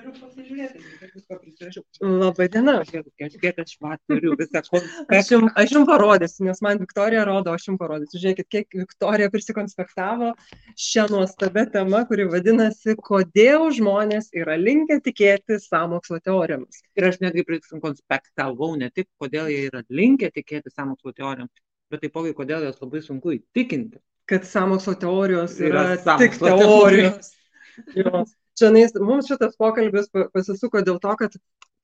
Turiu pasižiūrėti, kiek visko prisirašiau. Labai diena. Kiek aš va turiu visą Aš konspektą. jums, aš jums parodysiu, nes man Viktorija rodo, aš jums parodysiu. Žiūrėkit, kiek Viktorija prisikonspektavo šią nuostabią temą, kuri vadinasi, kodėl žmonės yra linkę tikėti sąmokslo teorijomis. Ir aš netgi prisikonspektavau ne tik, kodėl jie yra linkę tikėti sąmokslo teorijom, bet taipogi, kodėl jas labai sunku įtikinti. Kad sąmokslo teorijos yra, Yra tik sąmokslo teorijos. Jo. Čia mums šitas pokalbis pa- pasisuko dėl to, kad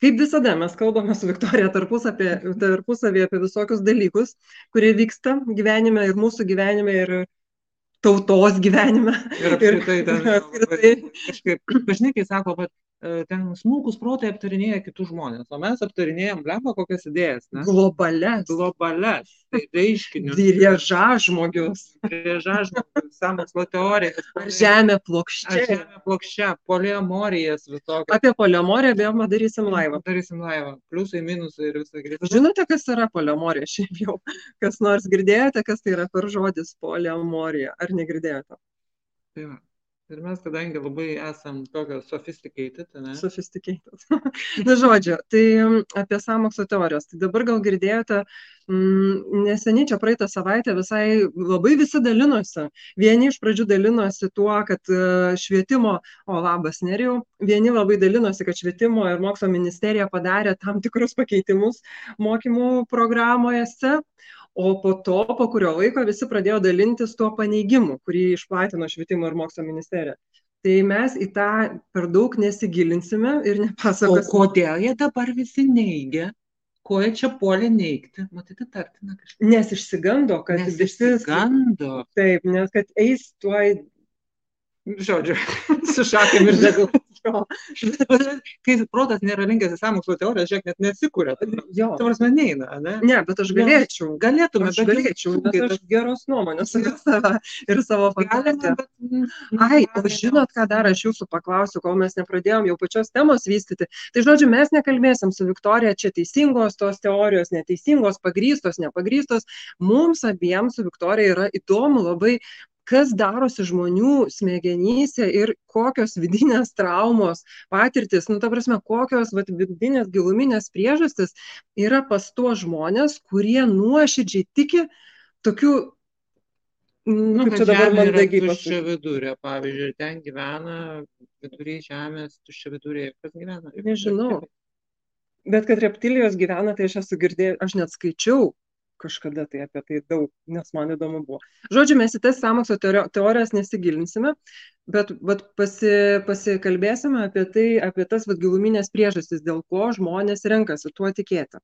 kaip visada mes kalbame su Viktorija tarpusavį tarpusavį apie visokius dalykus, kurie vyksta gyvenime ir mūsų gyvenime ir tautos gyvenime. Ir apskritai, Ir apskritai. kažkaip, dažnai, kai sako, kad ten smulkus protai aptarinėja kitus žmonės, o mes aptarinėjom lemą kokias idėjas, ne? Globales. globales, tai reiškinius, Dirieža žmogius. priežažmogus, sąmokslo teorijas, Ar žemė ar plokščia. žemė plokščia, poliamorijas visokias. Apie poliamoriją vėl darysim laivą. Darysim laivą. Pliusai, minusai ir visą kitą. Žinote, kas yra poliamorija šiaip jau? Kas nors girdėjote, kas tai yra per žodis poliamorija? Ar negirdėjote? Tai va. Ir mes, kadangi labai esam tokio sophisticated, ne? Sophisticated. Na, žodžiu, tai apie sąmokslo teorijos. Tai dabar gal girdėjote, mm, neseniai čia praeitą savaitę visai labai visi dalinosi. Vieni iš pradžių dalinosi tuo, kad e, švietimo, o labas nerijau, vieni labai dalinosi, kad švietimo ir mokslo ministerija padarė tam tikrus pakeitimus mokymų programoje. O po to, po kurio laiko, visi pradėjo dalintis tuo paneigimu, kurį išplatino švietimo ir mokslo ministerija. Tai mes į tą per daug nesigilinsime ir O nepasakosime. kodėl jie dabar visi neigia? Ko jie čia puolė neigti? Matyti, tartina kažkaip. Nes išsigando, kad Nes visi. išsigando. Taip, nes kad eis tuoj. Žodžiu, su šakėm ir degal. Jo, Kai protas nėra linkęs į sąmokslo teoriją, žiūrėk, net nesikūrė. jo. Tai prasme, neina, ne? Ne, bet aš galėčiau. Galėtume, Aš bet galėčiau, sunkiai nes aš geros nuomonės apie save ir savo bet... mm, Ai, o žinot, ką dar aš jūsų paklausiu, kol mes nepradėjom jau pačios temos vystyti. Tai žodžiu, mes nekalbėsim su Viktorija, čia teisingos tos teorijos, neteisingos, pagrystos, nepagrystos. Mums abiems su Viktorija yra įdomu labai, kas darosi žmonių smegenyse ir kokios vidinės traumos, patirtis, nu, ta prasme, kokios vat, vidinės giluminės priežastis yra pas tuos žmonės, kurie nuoširdžiai tiki tokiu, Nu, nu, kaip čia dabar mandagiai pasakyti. vidurė, pavyzdžiui, ten gyvena vidury žemės, tuščia vidurė, kas gyvena? Nežinau. Bet kad reptilijos gyvena, tai aš esu girdėjęs, aš net skaičiau kažkada tai apie tai daug, nes man įdomu buvo. Žodžiu, mes į tas sąmokslo teorijas nesigilinsime, bet vat, pasi, pasikalbėsime apie tai, apie tas vat, giluminės priežastis, dėl ko žmonės renkasi tuo tikėti.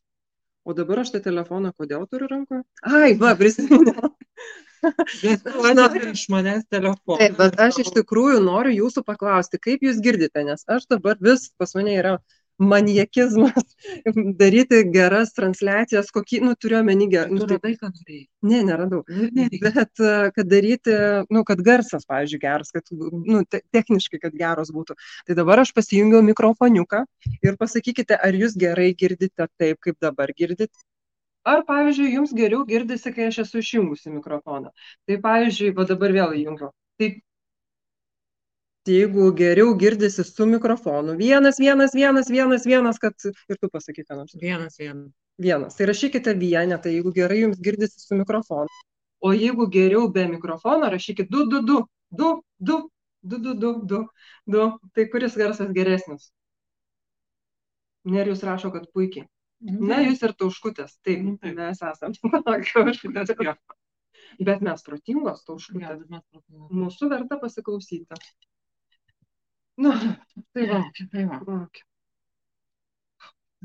O dabar aš tą telefoną kodėl turiu rankoje? Ai, va, prisiminiau. Atimi iš manęs telefoną. Taip, bet aš iš tikrųjų noriu jūsų paklausti, kaip jūs girdite, nes aš dabar vis pas mane yra maniekizmas daryti geras transliacijas, kokį, nu, turiu omeny gerą. radai, ką norėjai. Ne, neradau. Nu. Bet kad daryti, nu, kad garsas, pavyzdžiui, geras, kad, nu, te, techniškai, kad geros būtų. Tai dabar aš pasijungiau mikrofoniuką ir pasakykite, ar jūs gerai girdite taip, kaip dabar girdite. Ar, pavyzdžiui, jums geriau girdisi, kai aš esu išjungusi mikrofoną. Tai, pavyzdžiui, va dabar vėl įjungiu. Tai jeigu geriau girdisi su mikrofonu, vienas, vienas, vienas, vienas, vienas, kad ir tu pasakyk, ką nors. Vienas, vienas. Vienas. Tai rašykite vienetą, jeigu gerai jums girdisi su mikrofonu. O jeigu geriau be mikrofono, rašykite 2, 2, 2, 2, 2, 2, 2, 2, 2, 2. Tai kuris garsas geresnis? Nerijus rašo, kad puikiai. Na, jūs ir tauškutės. Taip, Nu, mes esame. Bet mes protingos tauškutės. Mūsų verta pasiklausyti. Nu, tai va. Tai va, ok.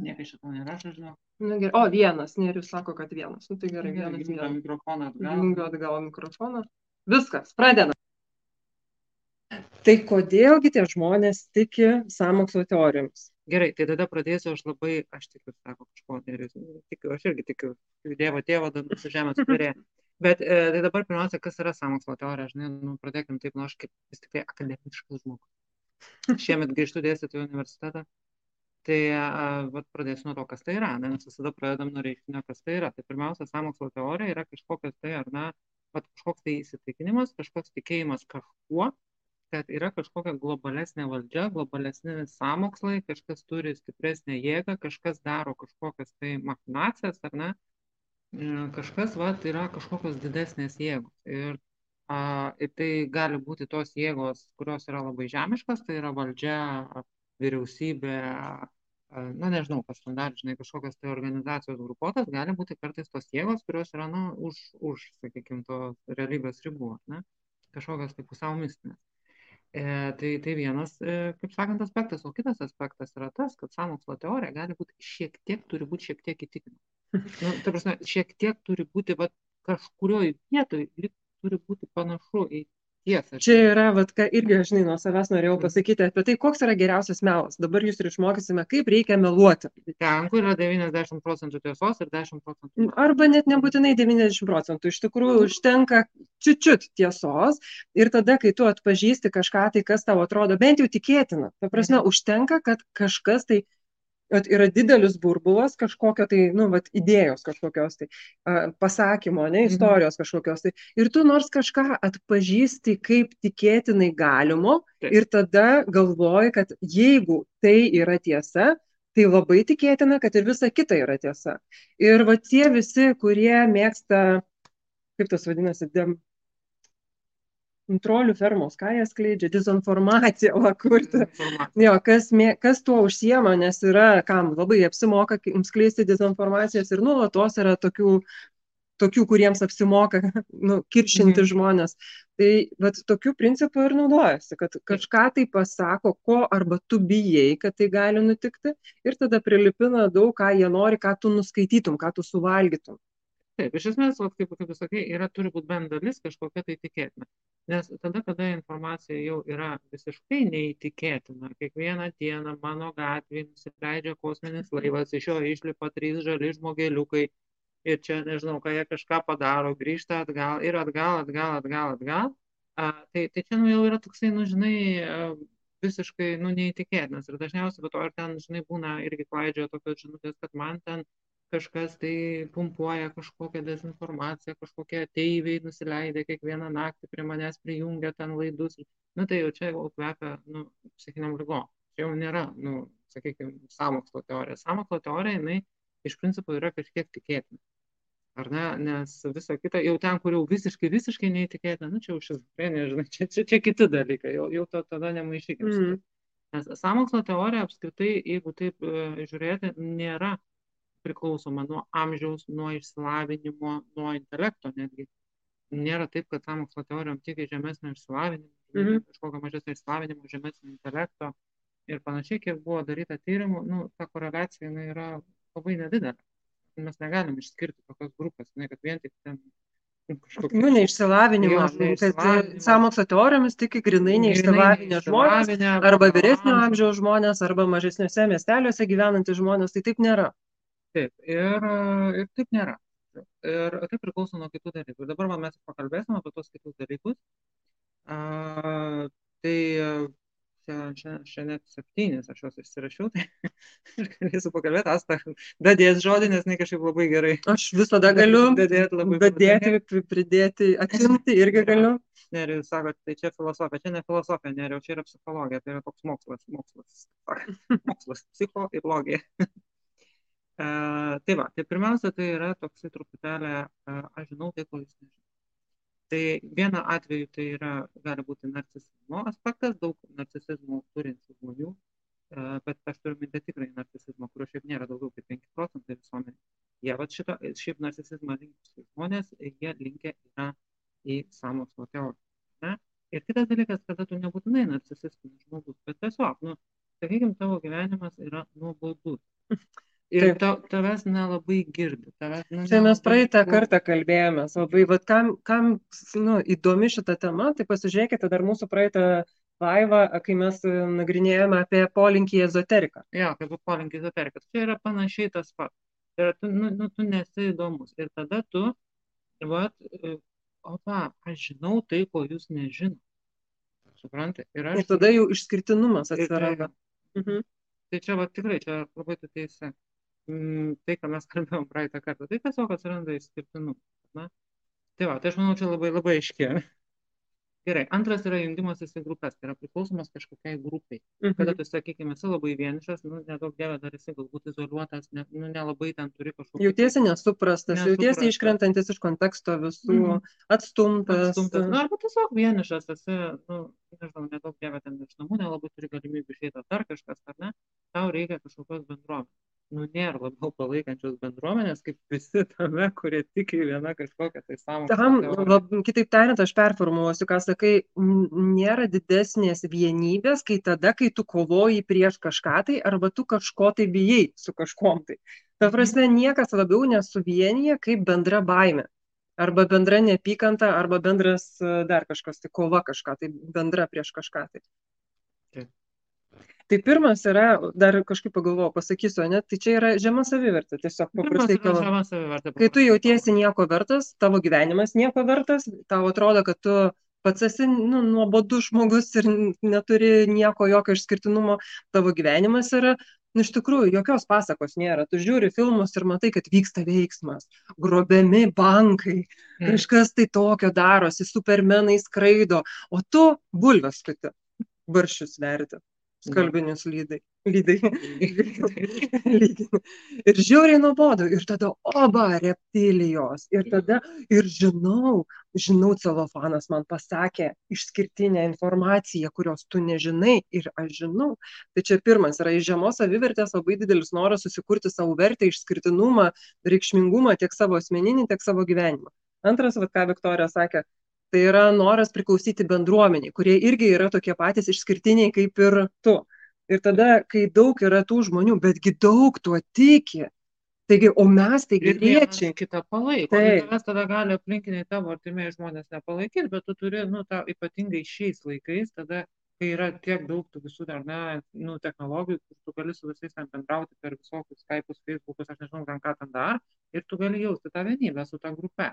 niekas šito nerašo, žinau. Na, gerai. O, vienas. Nerijus sako, kad vienas. Nu, tai gerai, vienas. Jungiam vienas. mikrofoną atgal. Jungiu atgal mikrofoną. Viskas, pradedam. Tai kodėlgi tie žmonės tiki sąmokslo teorijomis? Gerai, tai tada pradėsiu, aš labai, aš tikiu, sako kažko, neris, tikiu, aš irgi tikiu, Dievo tėvo, dantų žemės turė. Bet e, tai dabar pirmiausia, kas yra sąmokslo teorija, žinai, nu, pradėkim taip, nu, aš kaip vis tik tai akademiškas žmogus. Šiemet grįžtu dėstyti į universitetą, tai vat, pradėsiu nuo to, kas tai yra, ne, nes visada pradedam nuo reiškinio, kas tai yra. Tai pirmiausia, sąmokslo teorija yra kažkokios tai, ar ne, vat, kažkoks tai įsitikinimas, kažkoks tikėjimas kažkuo, kad yra kažkokia globalesnė valdžia, globalesni sąmokslai, kažkas turi stipresnę jėgą, kažkas daro kažkokias tai machinacijas, ar ne, e, kažkas, va, yra kažkokios didesnės jėgos. Ir, a, ir tai gali būti tos jėgos, kurios yra labai žemiškos, tai yra valdžia, vyriausybė, na nežinau, kas ten dar, žinai, kažkokios tai organizacijos grupuotas, gali būti kartais tos jėgos, kurios yra, na, už, už sakykime, to realybės ribų, ne? kažkokios tai pusiau mistinės. E, tai, tai vienas, e, kaip sakant, aspektas, o kitas aspektas yra tas, kad sąmokslo teorija gali būti šiek tiek, turi būti šiek tiek įtikinama. Nu, ta prasme, šiek tiek turi būti, va, kažkurioje vietoje turi būti panašu į tiesą. Čia yra, vat, ką irgi aš žinai, nuo savęs norėjau mm. pasakyti apie tai, koks yra geriausias melas. Dabar jūs ir išmokysime, kaip reikia meluoti. Ten, kur yra 90 procentų tiesos ir 10 procentų. Arba net nebūtinai 90 procentų. Iš tikrųjų, mm. užtenka čiučiut tiesos ir tada, kai tu atpažįsti kažką, tai kas tau atrodo bent jau tikėtina. Ta prasme, mm. užtenka, kad kažkas tai Vat yra didelis burbulas kažkokio tai, nu, vat, idėjos kažkokios tai, a, pasakymo, ne, mhm. istorijos kažkokios tai. Ir tu nors kažką atpažįsti kaip tikėtinai galimo Taip. ir tada galvoji, kad jeigu tai yra tiesa, tai labai tikėtina, kad ir visa kita yra tiesa. Ir va tie visi, kurie mėgsta, kaip tas vadinasi, dem, trolių fermos, ką jie skleidžia, dezinformaciją, va, kurti. Jo, kas, mė, kas tuo užsiema, nes yra, kam labai apsimoka skleisti dezinformacijas ir nuolatos yra tokių, tokių kuriems apsimoka nu, kiršinti mhm. žmonės. Tai vat, tokiu principu ir naudojasi, kad kažką tai pasako, ko arba tu bijai, kad tai gali nutikti ir tada prilipina daug, ką jie nori, ką tu nuskaitytum, ką tu suvalgytum. Taip, iš esmės, vat, kaip, kaip jūs sakai, yra turi būti bent dalis kažkokia tai tikėtina. Nes tada, kada informacija jau yra visiškai neįtikėtina, kiekvieną dieną mano gatvėje nusileidžia kosminis laivas, iš jo išlipa trys žali žmogeliukai ir čia, nežinau, ką jie kažką padaro, grįžta atgal ir atgal, atgal, atgal, atgal. A, tai, tai čia nu, jau yra toksai, nu, žinai, visiškai, nu, neįtikėtinas. Ir dažniausiai, bet to ir ten, žinai, būna irgi klaidžioja tokios žinutės, kad man ten kažkas tai pumpuoja kažkokią dezinformaciją, kažkokie ateiviai nusileidę kiekvieną naktį prie manęs prijungia ten laidus. Nu, tai jau čia jau kvepia, nu, psichiniam lygo. Čia jau nėra, nu, sakykime, samokslo teorija. Samokslo teorija, jinai iš principo yra kažkiek tikėtina. Ar ne? Nes visa kita, jau ten, kur jau visiškai, visiškai neįtikėtina, nu čia jau šizofrenija, žinai, čia, čia, čia kiti dalykai, jau, jau to tada nemaišykim. Mm. Nes samokslo teorija apskritai, jeigu taip e, žiūrėti, nėra priklausoma nuo amžiaus, nuo išsilavinimo, nuo intelekto netgi. Nėra taip, kad sąmokslo teorijom tik žemesnio išsilavinimo, mm -hmm. kažkokio mažesnio išsilavinimo, žemesnio intelekto ir panašiai, kiek buvo daryta tyrimų, nu, ta koreliacija yra labai nedidelė. Mes negalim išskirti tokios grupės, ne, kad vien tik ten Kažkokia... Nu, neišsilavinimo, kad sąmokslo teorijomis tik grinai neišsilavinę žmonės, arba vyresnio amžiaus žmonės, arba mažesniuose miesteliuose gyvenantys žmonės, tai taip nėra. Taip, ir, ir taip nėra. Ir tai priklauso nuo kitų dalykų. Ir dabar mes pakalbėsime apie tos kitus dalykus. A, tai net septynis aš juos išsirašiau, tai aš galėsiu pakalbėti, Asta, dadės žodį, nes ne kažkaip labai gerai. Aš visada galiu dadėti, labai dadėti, pridėti, atimti irgi galiu. Neriu, sako, tai čia filosofija, čia ne filosofija, neriu, čia yra psichologija, tai yra toks mokslas, mokslas, mokslas, psicho ir logija. E, tai va, tai pirmiausia, tai yra toksai truputėlį, e, aš žinau tai, ko jūs nežinote. Tai viena atveju tai yra, gali būti narcisizmo aspektas, daug narcisizmo turinčių žmonių, e, bet aš turiu minti tikrai narcisizmo, kurio šiaip nėra daugiau kaip 5 procentai visuomenė. Jie, va šito, šiaip narcisizmą linkusius žmonės, jie linkia yra į samokslo teoriją. Ne? Ir kitas dalykas, kada tu nebūtinai narcisistinis žmogus, bet tiesiog, nu, sakykime, tavo gyvenimas yra nuobodus. Ir ta, tavęs nelabai girdi. Tavęs, nu, Čia mes praeitą kartą kalbėjomės labai, bet kam, kam nu, įdomi šita tema, tai pasižiūrėkite dar mūsų praeitą laivą, kai mes nagrinėjome apie polinkį ezoteriką. Jo, kaip polinkį ezoteriką. Čia yra panašiai tas pats. Ir tu, nu, nu, tu nesi įdomus. Ir tada tu, vat, opa, aš žinau tai, ko jūs nežinote. Suprantate? Ir, aš... ir tada jau išskirtinumas atsiranda. Mhm. Tai čia va tikrai, čia labai tu teisė. Mm, tai, ką mes kalbėjom praeitą kartą, tai tiesiog atsiranda išskirtinų. Na? Tai va, tai aš manau, čia labai labai aiškiai. Gerai, antras yra jungimasis į grupės, tai yra priklausomas kažkokiai grupiai. Kada Mhm. tu, sakykime, esi labai vienišas, nu, nedaug dievė dar esi galbūt izoliuotas, ne, nu, nelabai ten turi kažkokį... Jautiesi nesuprastas, jautiesi Nesuprastas. iškrentantis iš konteksto visų, Mhm. atstumtas. atstumtas. Na, arba tiesiog vienišas esi, nu, nežinau, nedaug dievė ten iš namų, nelabai turi galimybių išeiti, ar dar kažkas, ar ne, tau reikia kažkokios bendruomenės. Nu, nėra labiau palaikančios bendruomenės, kaip visi tame, kurie tiki viena kažkokia tai sąmokslo Tam, lab, kitaip tariant, aš performuosiu, ką sakai, nėra didesnės vienybės, kai tada, kai tu kovoji prieš kažką tai, arba tu kažko tai bijai su kažkom tai. Ta prasme, niekas labiau nesuvienyje kaip bendra baime. Arba bendra neapykanta, arba bendras e, dar kažkas, tai kova kažką, tai bendra prieš kažką tai. Taip. Tai pirmas yra, dar kažkaip pagalvojau, pasakysiu, ne, tai čia yra žema savivertė, tiesiog paprastai kalbant. žema savivertė. Kai tu jautiesi nieko vertas, tavo gyvenimas nieko vertas, tau atrodo, kad tu pats esi nu, nuobodus žmogus ir neturi nieko, jokio išskirtinumo, tavo gyvenimas yra, nu, iš tikrųjų, jokios pasakos nėra. Tu žiūri filmus ir matai, kad vyksta veiksmas, grobiami bankai, Mm. kažkas tai tokio darosi, supermenai skraido, o tu bulves skati, baršius verti, skalbinius lydai. lydai. Ir žiauriai nuobodu. Ir tada, oba, reptilijos. Ir tada, ir žinau, žinau, celofanas man pasakė išskirtinę informaciją, kurios tu nežinai ir aš žinau. Tai čia pirmas yra iš žemos savivertės labai didelis noras susikurti savo vertę, išskirtinumą, reikšmingumą tiek savo asmeninį, tiek savo gyvenimą. Antras, vad ką Viktorija sakė, tai yra noras priklausyti bendruomeniai, kurie irgi yra tokie patys išskirtiniai kaip ir tu. Ir tada, kai daug yra tų žmonių, betgi daug tuo tiki. Taigi, o mes tai Ir vienas geriečiai. kitą palaiko. Taip. Ir tavęs tada gali aplinkiniai tavo artimieji žmonės nepalaikyti, bet tu turi, nu, tą ypatingai šiais laikais, tada, kai yra tiek daug tų visų, ar ne, nu, technologijų, kur tu gali su visais ten bendrauti per visokius Skype'us, Facebook'us, aš nežinau, ten ką ten dar, ir tu gali jausti tą vienybę su ta grupe.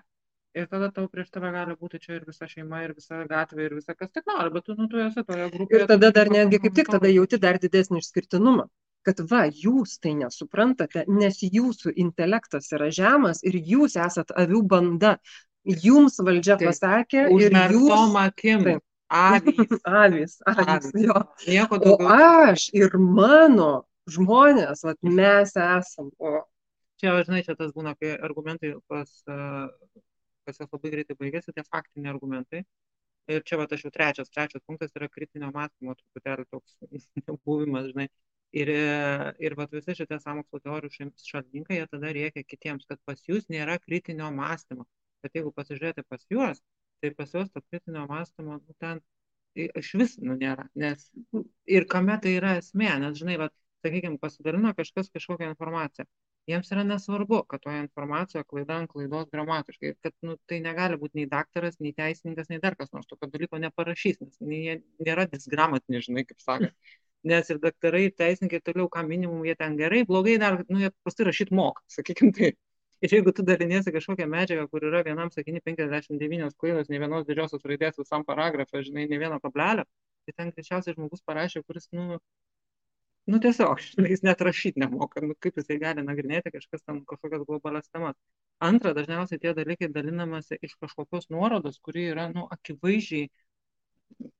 Ir tada tau prieš tave gali būti čia ir visa šeima, ir visa gatvė, ir visa kas tik nori, bet tu, nu, tu esi toje grupėje. Ir tada dar netgi kaip tik tada pakankamai jauti dar didesnį išskirtinumą. Kad va, jūs tai nesuprantate, nes jūsų intelektas yra žemas ir jūs esat avių banda. Jums valdžia Taip. pasakė ir jūs akim. Taip. Avys. avys, avys, Avys. jo. Nieko O aš ir mano žmonės, vat, mes esam. O Čia, žinai, čia tas būna, kai argumentai pas, uh, pas jas labai greitai baigėsi, tie faktiniai argumentai. Ir čia, va, aš jau trečias, trečias punktas yra kritinio mąstymo, truputėlį toks buvimas, žinai. Ir, ir va, visi šitie sąmokslo teorijų šalininkai, jie tada rėkia kitiems, kad pas jūs nėra kritinio mąstymo. Bet jeigu pasižiūrėti pas juos, tai pas juos to kritinio mąstymo, nu, ten iš vis nu, nėra. Nes ir kame tai yra esmė, nes, žinai, va, sakykime, pasidalino kažkas kažkokią informaciją. Jiems yra nesvarbu, kad toje informacijoje klaida ant klaidos gramatiškai. Ir kad nu, tai negali būti nei daktaras, nei teisininkas, nei dar kas nors tokio dalyko neparašys, nes jie nėra disgramatiniai, žinai, kaip sakė. Nes ir daktarai, ir teisininkai toliau, ką minimum jie ten gerai, blogai dar, nu, jie paprastai rašyti moka, sakykime taip. Ir jeigu tu daliniesi kažkokią medžiagą, kur yra vienam sakiniui 59 klaidos, ne vienos didžiosios raidės visam paragrafą, žinai, ne vieno kablelio, tai ten greičiausiai žmogus parašė, kuris, nu, nu tiesiog, žinai, jis net rašyti nemoka, nu kaip jisai gali nagrinėti kažkas tam kažkokias globalias temas. Antra, dažniausiai tie dalykai dalinamasi iš kažkokios nuorodos, kuri yra, nu, akivaizdžiai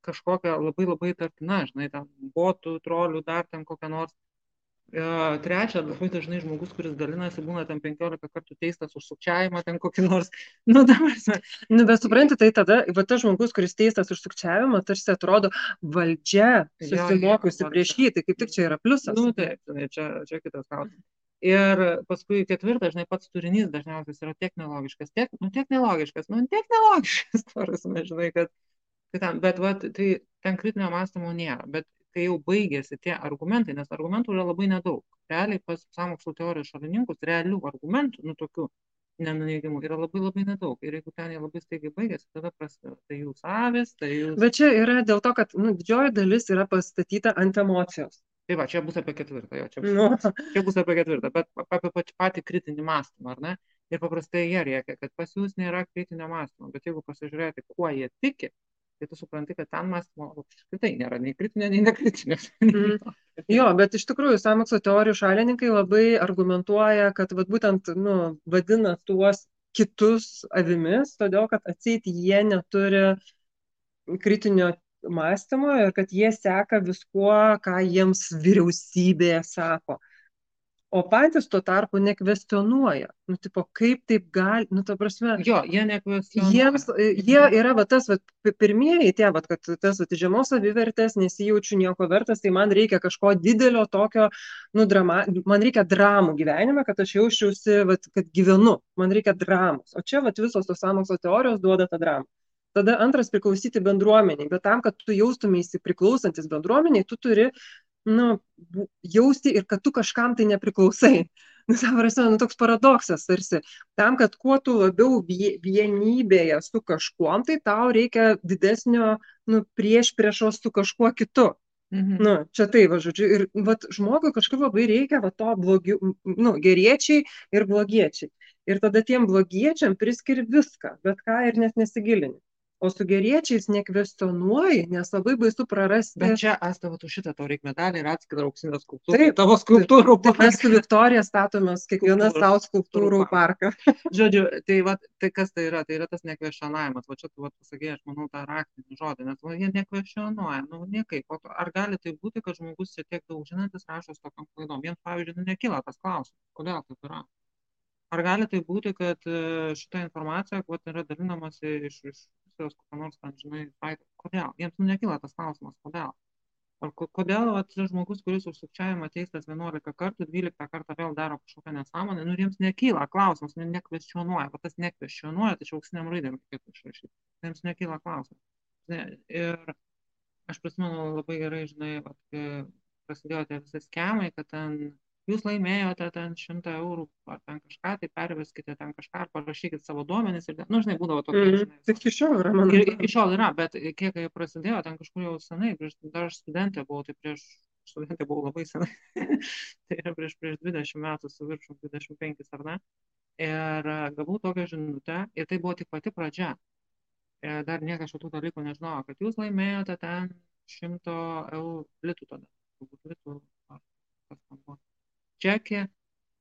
kažkokia labai labai tartina, žinai, ten botų, trolių, dar ten kokią nors. E, Trečia, labai dažnai žmogus, kuris dalinasi, būna ten 15 kartų teistas už sukčiavimą, ten kokį nors, nu, dabar, Nu, bet supranti, tai tada, va tas žmogus, kuris teistas už sukčiavimą, tarsi atrodo valdžia susimokusi prieš jį, tai kaip tik čia yra pliusas. Nu, taip, žinai, čia, čia kitas klausimas. Ir paskui ketvirtas, žinai, pats turinys dažniausiai yra tiek nelogiškas, tiek, nu, tiek nelogiškas, nu, tiek nelogiškas, prasme, žinai, kad, kad ten, bet, va, tai ten kritinio mąstymo nėra, bet kai jau baigėsi tie argumentai, nes argumentų yra labai nedaug, realiai pas sąmokslo teorijos šalininkus, realių argumentų, nu, tokių nenuneigimų yra labai labai nedaug. Ir jeigu ten jie labai staigiai baigėsi, tada prasideda, tai jūs avės, tai jūs... Bet čia yra dėl to, kad nu, didžioji dalis yra pastatyta ant emocijos. Tai va, čia bus apie ketvirtą, jo, čia bus, Nu, čia bus apie ketvirtą, bet apie patį, patį kritinį mąstymą, ar ne? Ir paprastai jie rėkia, kad pas jūs nėra kritinio mąstymo, bet jeigu pasižiūrėti, kuo jie tiki, tai tu supranti, kad ten mąstymo apskritai nėra nei kritinio, nei nekritinio. Mm. jo, bet iš tikrųjų sąmokslo teorijų šalininkai labai argumentuoja, kad vat, būtent nu, vadina tuos kitus avimis, todėl kad atseit jie neturi kritinio mąstymo ir kad jie seka viskuo, ką jiems vyriausybė sako o patys tuo tarpu nekvestionuoja. Nu, tipo, kaip taip gali, nu, ta prasme. Jo, jie nekvestionuoja. Jiems, jie yra, va, tas, va, pirmieji tie, va, kad tas, va, žemos savivertės, nesijaučiu nieko vertas, tai man reikia kažko didelio tokio, nu, drama, man reikia dramų gyvenime, kad aš jausčiausi, va, kad gyvenu, man reikia dramos. O čia, va, visos tos samokslo teorijos duoda tą dramą. Tada antras priklausyti bendruomeniai, bet tam, kad tu jaustumėsi priklausantis bendruomeniai, tu turi nu, jausti ir kad tu kažkam tai nepriklausai. Nu, savo prasme, nu, toks paradoksas tarsi. Tam, kad kuo tu labiau vienybėje su kažkuom, tai tau reikia didesnio nu, prieš priešos su kažkuo kitu. Mhm. Nu, čia tai, va, žodžiu, ir va, žmogui kažkaip labai reikia va, to blogi, nu, geriečiai ir blogiečiai. Ir tada tiem blogiečiam priskiri viską, bet ką ir net nesigilini o su geriečiais nekvestionuoji, nes labai baisu prarasti. Bet čia, Asta, tu šitą tau reikia medalį ir atskirą auksinę skulptūrą. Taip, tavo skulptūrų parką. Mes su Viktorija statomės kiekvieną savo skulptūrų parką. Žodžiu, tai, va, tai kas tai yra? Tai yra tas nekvestionavimas. Va čia tu pasakėjai, aš manau, tą raktinį žodį, nes va, jie nekvestionuoja, nu niekaip. O ar gali tai būti, kad žmogus čia tiek daug žinantis rašo su tokiam klaidom? Vien, pavyzdžiui, nu, nekyla tas klausimas, kodėl taip yra? Ar gali tai būti, kad e, šita informacija vat, yra dalinamasi iš, iš Rusijos kokio nors, ten, žinai, faito? Kodėl? Jiems nu, nekyla tas klausimas, kodėl? Ar kodėl vat, žmogus, kuris už sukčiavimą teistas 11 kartų, 12 kartą vėl daro kažkokią nesąmonę, nu jiems nekyla klausimas, nu, nekvestionuoja, o tas nekvestionuoja, tačiau auksiniam raidėm reikėtų išrašyti. Jiems nekyla klausimas. Ir aš prisimenu labai gerai, žinai, vat, kai prasidėjo tie visi skemai, kad ten jūs laimėjote ten šimtą eurų ar ten kažką, tai perveskite ten kažką ar parašykit savo duomenis ir, nu, žinai, būdavo tokie. Mm, žinai, tik iki šiol yra, manau. Ir iki šiol yra, bet kiek prasidėjo, ten kažkur jau senai, prieš, dar aš studentė buvau, tai prieš studentė buvau labai senai, tai yra prieš, prieš 20 metų su viršum 25 ar ne. Ir gavau tokią žinutę ir tai buvo tik pati pradžia. Ir dar niekas šitų dalykų nežinojo, kad jūs laimėjote ten 100 eurų litų tada. Turbūt litų ar kas tam buvo čekį,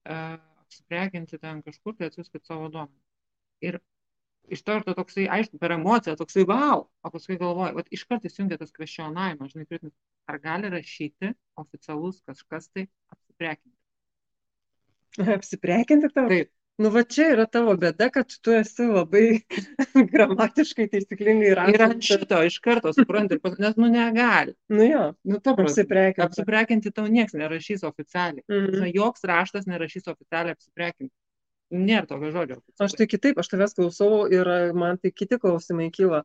apsiprekinti ten kažkur, tai atsiųskit savo duomenį. Ir iš karto toksai, aišku, per emociją toksai wow, o paskui galvoju, vat, iš karto įsijungia tas kvestionavimas, žinai, kritinis, ar gali rašyti oficialus kažkas tai apsiprekinti. Apsiprekinti tau? Taip. Nu, va čia yra tavo bėda, kad tu esi labai gramatiškai taisyklingai rašęs. Ir ant šito iš karto supranti, nes, nu, negali. Nu jo, nu, to apsiprekinti. Apsiprekinti tau niekas nerašys oficialiai. Mm -hmm. Joks raštas nerašys oficialiai apsiprekinti. Nėra tokio žodžio. Oficialiai. Aš tai kitaip, aš tavęs klausau ir man tai kiti klausimai kyla.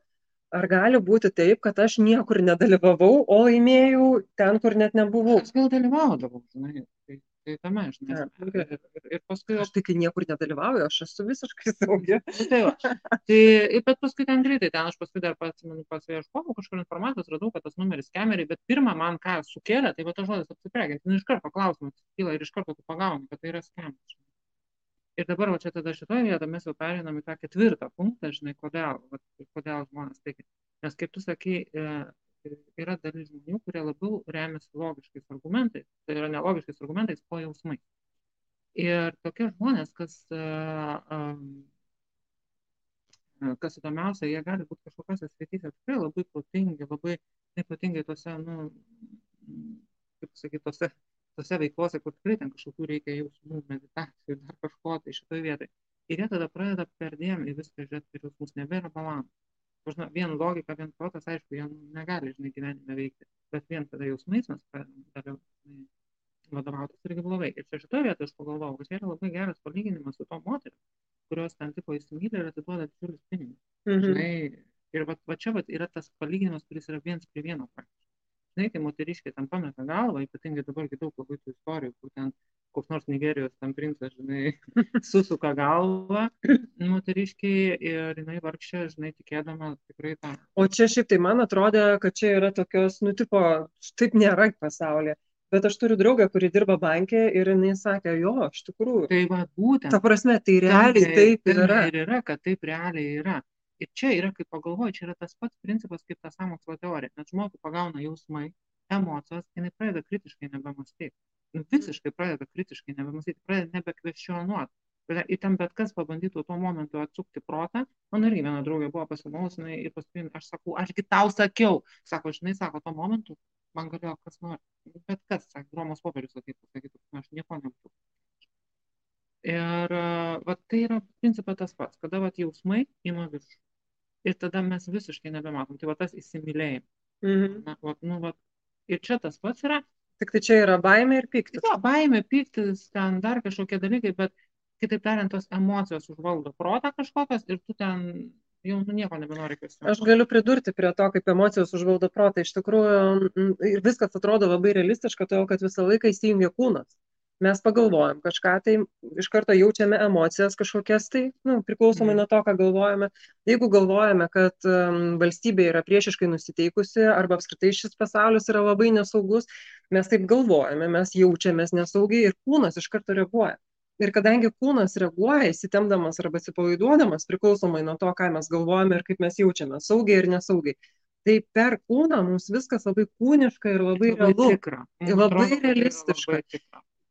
Ar gali būti taip, kad aš niekur nedalyvavau, o laimėjau ten, kur net nebuvau? Aš gal dalyvaudavau, žinai. Tai tai tame, žinai. Ja, ir, ir, ir paskui aš tai, kai niekur nedalyvauju, aš esu visiškai saugi. Nu, tai, va. tai, bet paskui ten greitai, ten aš paskui dar pasimenu, pasieškojau kažkur informacijos, radau, kad tas numeris kameriai, bet pirmą man ką sukėlė, tai va tas žodis apsiprekinti. Nu, iš karto klausimas kyla ir iš karto tu pagauni, kad tai yra skemas. Ir dabar, va čia tada šitoje vietoje mes jau pereinam į tą ketvirtą punktą, žinai, kodėl, va, kodėl žmonės tiki. Nes kaip tu sakai, e, yra dalis žmonių, kurie labiau remiasi logiškais argumentais, tai yra nelogiškais argumentais, o jausmais. Ir tokie žmonės, kas, kas įdomiausia, jie gali būti kažkokiose srityse tikrai labai protingi, labai neprotingai tose, nu, kaip sakyti, tose, tose veiklose, kur tikrai ten kažkokių reikia jausmų, meditacijų, dar kažko tai šitoje vietoje. Ir jie tada pradeda perdėm į viską žiūrėti per jausmus, nebėra balanso žinau, vien logika, vien protas, aišku, jie negali, žinai, gyvenime veikti, bet vien tada jausmais mes pradedame vadovautis irgi blogai. Ir čia šitoje vietoje aš pagalvojau, kad čia yra labai geras palyginimas su to moteriu, kurios ten tipo įsimylė ir atiduoda didžiulius pinigus. Mhm. Žinai, ir va, va čia va, yra tas palyginimas, kuris yra viens prie vieno praktiškai. Žinai, tai moteriškiai tam pameta galvą, ypatingai dabar daug labai tų istorijų, kur ten koks nors Nigerijos tam princas, žinai, susuka galvą moteriškiai ir jinai vargšė, žinai, tikėdama tikrai tą. O čia šiaip tai man atrodė, kad čia yra tokios, nu, tipo, taip nėra pasaulyje. Bet aš turiu draugę, kuri dirba bankė ir jinai sakė, jo, iš tikrųjų. Tai va, būtent. Ta prasme, tai realiai tai, taip yra. Ir yra, kad taip realiai yra. Ir čia yra, kaip pagalvoju, čia yra tas pats principas kaip ta samokslo teorija. Net žmogų pagauna jausmai, emocijos, jinai pradeda kritiškai nebemastyti nu, visiškai pradeda kritiškai nebemastyti, pradeda nebekvestionuoti. į ten bet kas pabandytų tuo momentu atsukti protą. Man irgi viena draugė buvo pasimaus, ir paskui aš sakau, ašgi tau sakiau. Sako, žinai, sako, tuo momentu man galėjo kas nori. Bet kas, sakė, Romos popiežius ateitų, sakytų, aš nieko nebūtų. Ir va, tai yra principą tas pats, kada va, jausmai ima viršų. Ir tada mes visiškai nebematom. Tai va tas įsimylėjimas. Mhm. Na, va, nu, va, ir čia tas pats yra. Tik tai čia yra baimė ir piktis. Jo, baimė, piktis, ten dar kažkokie dalykai, bet kitaip tariant, tos emocijos užvaldo protą kažkokias ir tu ten jau nu, nieko nebenori kvestionuoti. Aš galiu pridurti prie to, kaip emocijos užvaldo protą. Iš tikrųjų, ir viskas atrodo labai realistiška, todėl kad visą laiką įsijungia kūnas. Mes pagalvojam kažką, tai iš karto jaučiame emocijas kažkokias, tai nu, priklausomai mm. nuo to, ką galvojame. Jeigu galvojame, kad um, valstybė yra priešiškai nusiteikusi arba apskritai šis pasaulis yra labai nesaugus, mes taip galvojame, mes jaučiamės nesaugiai ir kūnas iš karto reaguoja ir kadangi kūnas reaguoja įsitempdamas arba atsipalaiduodamas priklausomai nuo to ką mes galvojame ir kaip mes jaučiamės saugiai ir nesaugiai tai per kūną mums viskas labai kūniška ir labai realu tikra. labai realistiška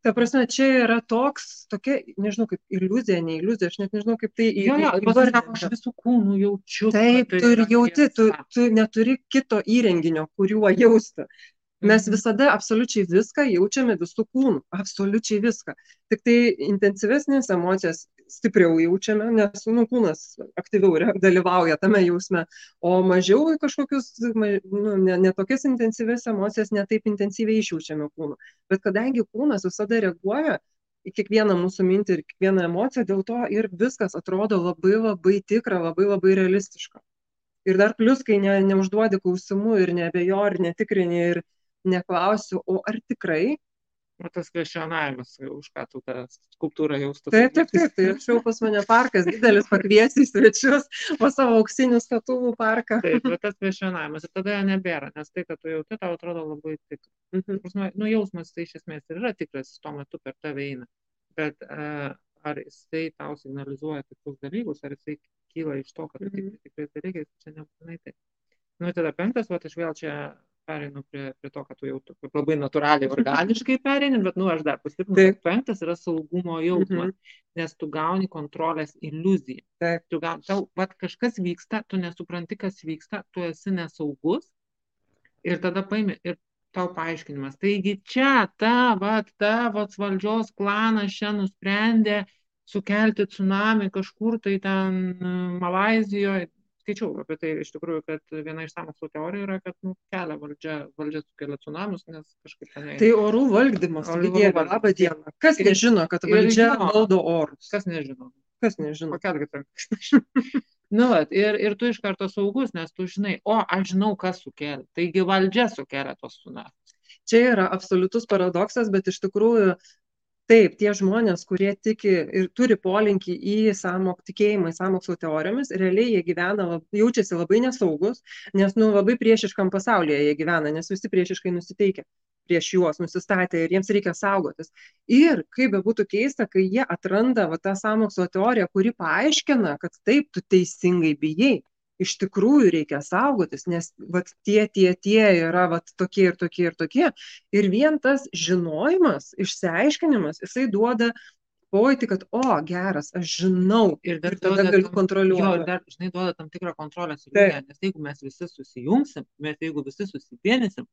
Ta prasme, čia yra toks, tokia, nežinau, kaip iliuzija, ne iliuzija, aš net nežinau, kaip tai įvardinti. Aš visų kūnų jaučiu. Taip, tai tu ir jauti, tu, tu neturi kito įrenginio, kuriuo jausti. Mes mhm. visada absoliučiai viską jaučiame visų kūnų, absoliučiai viską. Tik tai intensyvesnės emocijas stipriau jaučiame, nes nu, kūnas aktyviau dalyvauja tame jausme, o mažiau kažkokius, nu, netokias ne, ne intensyves emocijas netaip intensyviai išjaučiame kūnu. Bet kadangi kūnas visada reaguoja į kiekvieną mūsų mintį ir kiekvieną emociją, dėl to ir viskas atrodo labai labai tikra, labai labai realistiška. Ir dar plus, kai ne, neužduodi klausimų ir nebejo, ir netikrini, ir neklausiu, o ar tikrai? O tas kvestionavimas, už ką tu tą skulptūrą jaustų. Taip, taip, taip, tai jau pas mane parkas didelis pakviesi svečius, po savo auksinių statulų parką. Taip, bet tas kvestionavimas ir tada jo nebėra, nes tai, kad tu jauti, tau atrodo labai tikras. Mhm. Nu, jausmas tai iš esmės ir yra tikras, tuo metu per tave eina. Bet uh, ar jisai tau signalizuoja kitus dalykus, ar jisai kyla iš to, kad mhm. tikrai tikrai dalykai, čia nebūtinai taip. Nu, tada penktas, va, aš vėl čia pereinu prie, prie to, kad tu jau labai natūraliai, organiškai pereini, bet, nu, aš dar pastiprinu, kad penktas yra saugumo jausmas, mhm. nes tu gauni kontrolės iliuziją. Taip. Tu gauni, tau, vat kažkas vyksta, tu nesupranti, kas vyksta, tu esi nesaugus ir tada paimi ir tau paaiškinimas. Taigi čia ta, vat, ta, vat, valdžios klanas čia nusprendė sukelti tsunami kažkur tai ten Malazijoje, skaičiau apie tai iš tikrųjų, kad viena iš sąmokslo teorijų yra, kad nu, kelia valdžia, valdžia sukelia tsunamius, nes kažkaip ten. Tai orų valdymas, orų dieve, labą dieną. Kas ir, nežino, kad valdžia žino, valdo orus? Kas nežino? Kas nežino? Pakelkit rankas. nu, vat, ir, ir tu iš karto saugus, nes tu žinai, o aš žinau, kas sukelia. Taigi valdžia sukelia tos tsunamius. Čia yra absoliutus paradoksas, bet iš tikrųjų taip tie žmonės kurie tiki ir turi polinkį į sąmok tikėjimą į sąmokslo teorijomis realiai jie gyvena jaučiasi labai nesaugūs nes nu labai priešiškam pasaulyje jie gyvena nes visi priešiškai nusiteikę prieš juos nusistatę ir jiems reikia saugotis. Ir kaip bebūtų keista kai jie atranda va tą sąmokslo teoriją kuri paaiškina kad taip tu teisingai bijai iš tikrųjų reikia saugotis, nes vat, tie, tie, tie yra vat, tokie ir tokie ir tokie. Ir vien tas žinojimas, išsiaiškinimas, jisai duoda pojūtį, kad, o, geras, aš žinau ir, ir tada galiu tam, kontroliuoti. Jo, ir dar, žinai, duoda tam tikrą kontrolės iliuziją, nes jeigu mes visi susijungsim, mes jeigu visi susivienysim,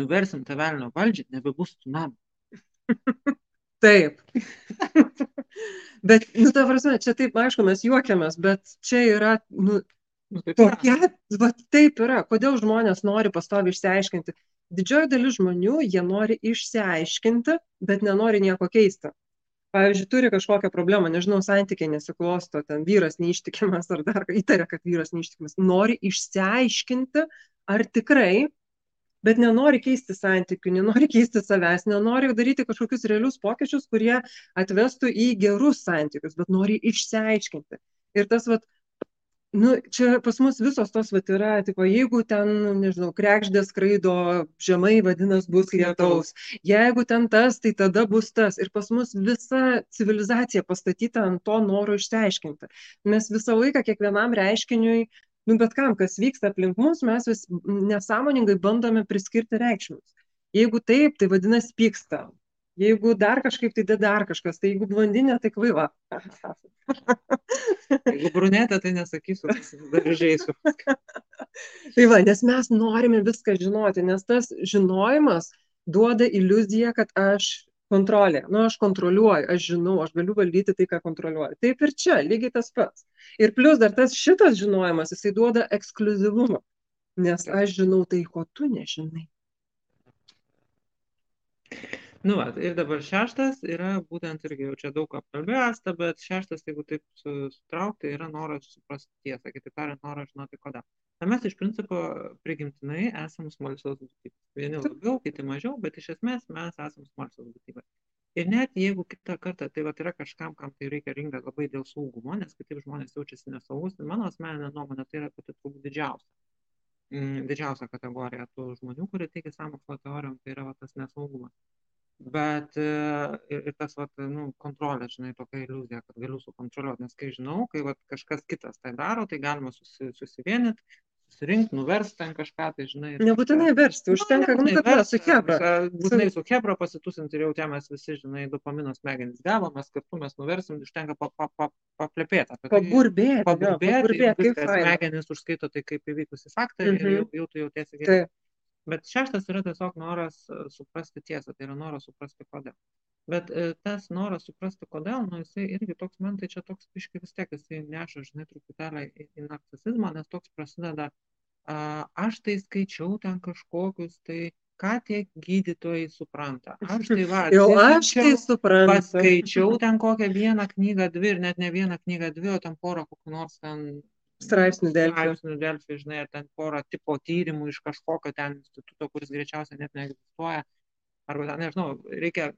nuversim tą velnio valdžią, nebebus tsunami. Taip. bet, nu, ta prasme, čia taip, aišku, mes juokiamės, bet čia yra, nu, Tokia, va taip yra. Kodėl žmonės nori pastovi išsiaiškinti? Didžioji dalis žmonių, jie nori išsiaiškinti, bet nenori nieko keisti. Pavyzdžiui, turi kažkokią problemą, nežinau, santykiai nesiklosto, ten vyras neištikimas ar dar įtaria, kad vyras neištikimas. Nori išsiaiškinti, ar tikrai, bet nenori keisti santykių, nenori keisti savęs, nenori daryti kažkokius realius pokyčius, kurie atvestų į gerus santykius, bet nori išsiaiškinti. Ir tas, vat, nu čia pas mus visos tos vat yra tipo jeigu ten nežinau kregždė skraido žemai vadinas bus lietaus. Jeigu ten tas tai tada bus tas. Ir pas mus visa civilizacija pastatyta ant to noro išsiaiškinti. Mes visą laiką kiekvienam reiškiniui nu bet kam kas vyksta aplink mus mes vis nesąmoningai bandome priskirti reikšmes jeigu taip tai vadinasi pyksta Jeigu dar kažkaip, tai dar kažkas. Tai jeigu blondinė, tai kvaila. Jeigu brunetė, tai nesakysiu, dar žaisiu. tai va, nes mes norime viską žinoti, nes tas žinojimas duoda iliuziją, kad aš kontrolė. Nu, aš kontroliuoju, aš žinau, aš galiu valdyti tai, ką kontroliuoju. Taip ir čia, lygiai tas pats. Ir plus dar tas šitas žinojimas, jisai duoda ekskluzivumą. Nes aš žinau tai, ko tu nežinai. Nu, va, ir dabar šeštas yra būtent irgi jau čia daug apkalbėjęs, bet šeštas, jeigu taip sutraukti, yra noras suprasti tiesą, kitaip tariant, noras žinoti kodėl. Na, mes iš principo prigimtinai esame smalsios būtybės. Vieni labiau, kiti mažiau, bet iš esmės mes esame smalsios būtybės. Ir net jeigu kitą kartą tai vat, yra kažkam, kam tai reikia rinkti labai dėl saugumo, nes kitaip žmonės jaučiasi nesaugus, tai mano asmeninė nuomonė tai yra pati turbūt didžiausia. Mm, didžiausia kategorija tų žmonių, kurie teikia sąmokslo teorijom, tai yra va, tas nesaugumas bet e, ir, ir tas vat, nu, kontrolė, žinai, tokia iliuzija, kad galiu sukontroliuoti, nes kai žinau, kai vat, kažkas kitas tai daro, tai galima susi, susivienyti, susirinkti, nuversti ten kažką, tai žinai. Nebūtinai versti, užtenka, nu, kad versti su Hebra. Būtinai su Hebra pasitusinti ir jau ten mes visi, žinai, dopamino smegenys gavo, mes kartu mes nuversim, užtenka pa, pa, pa, paplepėti. Tai. Paburbėti. Paburbėti, kaip smegenys užskaito tai kaip įvykusi faktą mhm. ir jau, jau tu jautiesi gerai. Bet šeštas yra tiesiog noras e, suprasti tiesą, tai yra noras suprasti kodėl. Bet e, tas noras suprasti kodėl, nu jisai irgi toks, man tai čia toks iški vis tiek, jisai neša, žinai, truputėlį į, į narcisizmą, nes toks prasideda, a, aš tai skaičiau ten kažkokius, tai ką tie gydytojai supranta. Aš tai va, jau aš tai suprantu. Paskaičiau ten kokią vieną knygą, dvi ir net ne vieną knygą, dvi, o ten porą kokių nors ten straipsnių Delfi. Straipsnių Delfi, žinai, ar ten porą tipo tyrimų iš kažkokio ten instituto, kuris greičiausiai net neegzistuoja. Arba ten, nežinau, reikia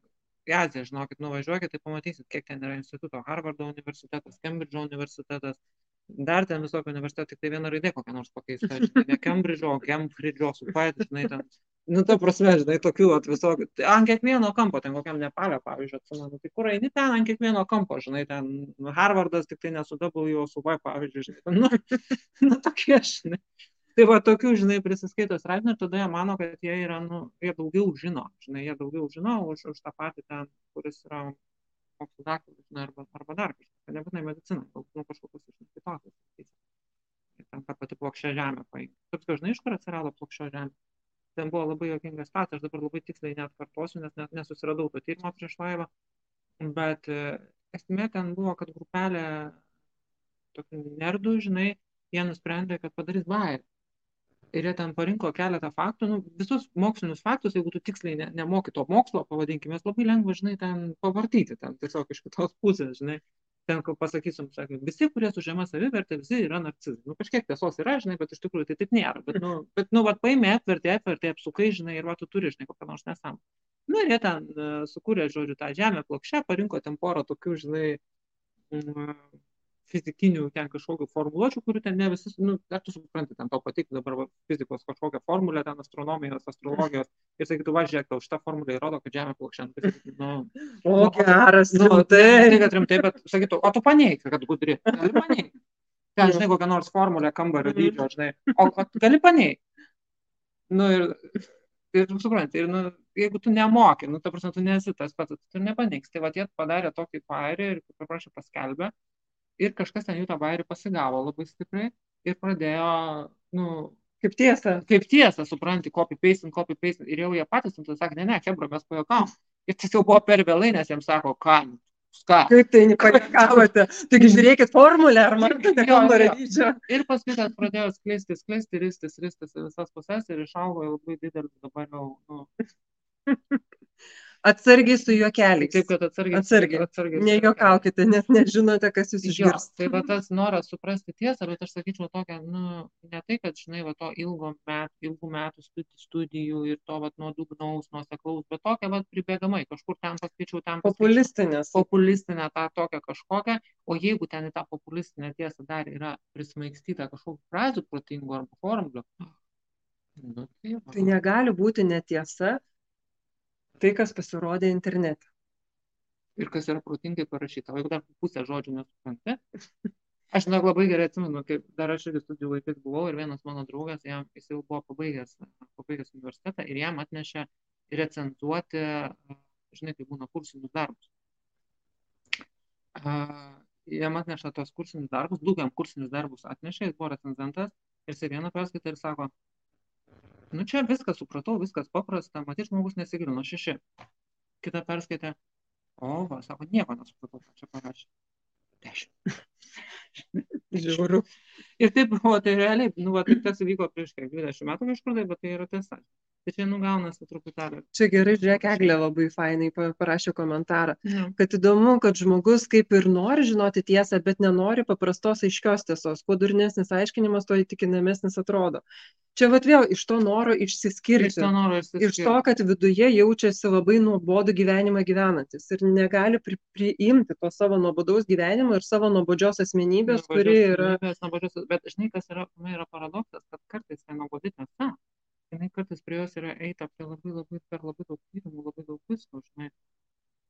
į Aziją, žinokit, nuvažiuokit, tai pamatysit, kiek ten yra instituto. Harvardo universitetas, Cambridge universitetas, dar ten visokių universitetų, tik tai viena raidė kokia nors pakeista, žinai, ne Cambridge, o Cambridge, su Paet, žinai, ten nu, ta prasme, žinai, tokių at, visokių, ant kiekvieno kampo, ten kokiam Nepalė, pavyzdžiui, atsimenu, tai kur eini ten ant kiekvieno kampo, žinai, ten Harvardas tik tai nesu W, o su Y, pavyzdžiui, žinai, nu, nu tokie, žinai. Tai va, tokių, žinai, prisiskaito straipsnių ir tada jie mano, kad jie yra, nu, jie daugiau žino, žinai, jie daugiau žino už, už tą patį ten, kuris yra mokslo daktaras, žinai, arba, arba dar kažkas, nebūtinai medicina, galbūt nu, kažkokius iš kitokius. Ten ta pati plokščia žemė paimti. Taip, žinai, iš kur atsirado plokščia žemė? Ten buvo labai jokingas faktas, aš dabar labai tiksliai net kartosiu, nes net nesusiradau to tyrimo prieš laivą, bet e, esmė ten buvo, kad grupelė tokių nerdų, žinai, jie nusprendė, kad padarys bairį. Ir jie ten parinko keletą faktų, nu, visus mokslinius faktus, jeigu tu tiksliai ne, nemoki to mokslo, pavadinkime, labai lengva, žinai, ten pavartyti, ten tiesiog iš kitos pusės, žinai ten pasakysim, sakė, visi, kurie su žema savivertė, visi yra narcizai. Nu, kažkiek tiesos yra, žinai, bet iš tikrųjų tai taip nėra. Bet, nu, bet, nu, vat, paėmė, atvertė, atvertė, apsukai, žinai, ir va, tu turi, žinai, kokią nors nesąmonę. Nu, ir jie ten uh, sukūrė, žodžiu, tą žemę plokščią, parinko ten porą tokių, žinai, uh, fizikinių ten kažkokių formuluočių, kurių ten ne visi, nu, ar tu supranti, ten tau patiktų dabar va, fizikos kažkokią formulę, ten astronomijos, astrologijos, ir sakytų, va, žiūrėk, tau šitą formulę įrodo, kad Žemė plokščia. Nu, o, nu, geras, nu, tai. Tai, kad rimtai, bet sakytų, o tu paneik, kad gudri. Gali paneik. Ten, žinai, kokią nors formulę kambario mhm. dydžio, žinai. O, o gali paneik. Nu, ir, ir supranti, ir, nu, jeigu tu nemoki, nu, ta prasme, tu nesi tas pats, tu nepaneiks. Tai va, jie padarė tokį pairį ir, paprašė, paskelbė ir kažkas ten jų tą bairį pasigavo labai stipriai ir pradėjo, nu, kaip tiesa. Kaip tiesa, supranti, copy paste, copy paste. Ir jau jie patys, tu sakai, ne, ne, kebra, mes pajokavom. Ir jau buvo per vėlai, nes jiems sako, ką, ką. Kaip tai nepajokavote? Taigi žiūrėkit formulę, ar matote kambario dydžio. Ir paskui tas pradėjo skleisti, skleisti, ristis, ristis visas pusės ir išaugo labai didelis dabar jau, nu. Atsargiai su juokeliais. Taip, kad atsargiai. Atsargiai. atsargiai Nejuokaukite, nes nežinote, kas jūs išgirs. Jo, tai va tas noras suprasti tiesą, bet aš sakyčiau tokia, nu, ne tai, kad, žinai, va to ilgo met, ilgų metų studijų ir to va nuodugnaus, nuoseklaus, bet tokia va pribėgamai, kažkur ten paskaičiau, ten paskaičiau. Populistinės. Populistinė tą tokią kažkokią, o jeigu ten į tą populistinę tiesą dar yra prismaigstyta kažkokių frazių protingų arba formulių, nu, tai, tai negali būti netiesa, tai, kas pasirodė internete. Ir kas yra protingai parašyta. O jeigu dar pusę žodžių nesupranti, aš žinok, labai gerai atsimenu, kaip dar aš irgi studijų laikais buvau ir vienas mano draugas, jam, jis jau buvo pabaigęs, pabaigęs universitetą ir jam atnešė recenzuoti žinai, tai būna kursinius darbus. Uh, jam atneša tos kursinius darbus, daug jam kursinius darbus atnešė, jis buvo recenzentas ir jisai vieną perskaitė ir sako, nu čia viskas supratau, viskas paprasta, matyt, žmogus nesigilino, šeši. Kita perskaitė, o, va, sako, nieko nesupratau, čia parašė. Dešimt. Žiūriu. Ir taip buvo, tai realiai, nu, va, tai tas įvyko prieš kiek 20 metų kažkur, tai, bet tai yra tiesa. Tai čia nugaunasi truputėlį. Čia gerai, žiūrėk, Eglė labai fainai pa- parašė komentarą, Ja. kad įdomu, kad žmogus kaip ir nori žinoti tiesą, bet nenori paprastos aiškios tiesos. Kuo durnesnis aiškinimas, tuo įtikinamesnis atrodo. Čia vat vėl iš to noro Iš išsiskirti. to noro Iš to, išsiskirti. kad viduje jaučiasi labai nuobodų gyvenimą gyvenantis ir negali pri, priimti to savo nuobodaus gyvenimo ir savo nuobodžios asmenybės, kuri Nuobodžios yra... asmenybės, nuobodžios- Bet žinai, kas yra, yra paradoksas, kad kartais tai nuobodi tiesa. Žinai, kartais prie jos yra eita prie labai, labai, per labai daug tyrimų, labai daug visko, žinai.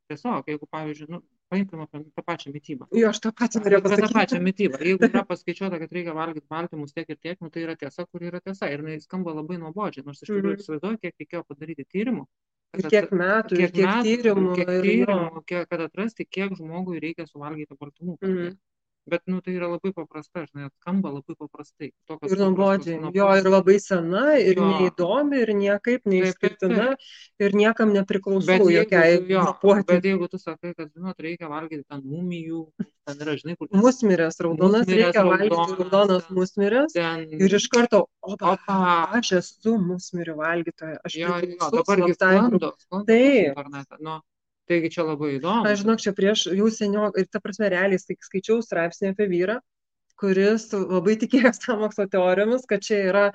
Tiesiog, jeigu, pavyzdžiui, nu, paimkime tą pačią mytybą. Jo, aš tą patį norėjau Apie tą pačią pasakyti. mytybą. Jeigu yra paskaičiuota, kad reikia valgyti baltymus tiek ir tiek, nu, tai yra tiesa, kur yra tiesa. Ir jinai skamba labai nuobodžiai, nors iš tikrųjų Mhm. įsivaizduoju, kiek reikėjo padaryti tyrimų. Ir kiek metų, kiek kiek metų, tyrimų. kiek tyrimų, kiek, kad atrasti, kiek žmogui reikia suvalgyti baltymų. dieną. Bet, nu, tai yra labai paprasta, žinai, skamba labai paprastai. Tokios Ir nuobodžiai. Jo, ir labai sena, ir Jo. neįdomi, ir niekaip neišskirtina, ir niekam nepriklausau jokiai grupuotei. bet jeigu tu sakai, kad, žinot, reikia valgyti ten mumijų, ten yra, žinai, kur Musmirės raudonas, Musmirės reikia valgyti raudonas, raudonas ten. musmirės. ten... Ir iš karto, opa, Opa. aš esu musmirių valgytoja, aš Jo, jo, dabar sklando Taip. Nu, taigi čia labai įdomu. Aš žinok, čia prieš jau seniau, ir ta prasme, realiai skai- skaičiau straipsnį apie vyrą, kuris labai tikėjo sąmokslo teorijomis, kad čia yra,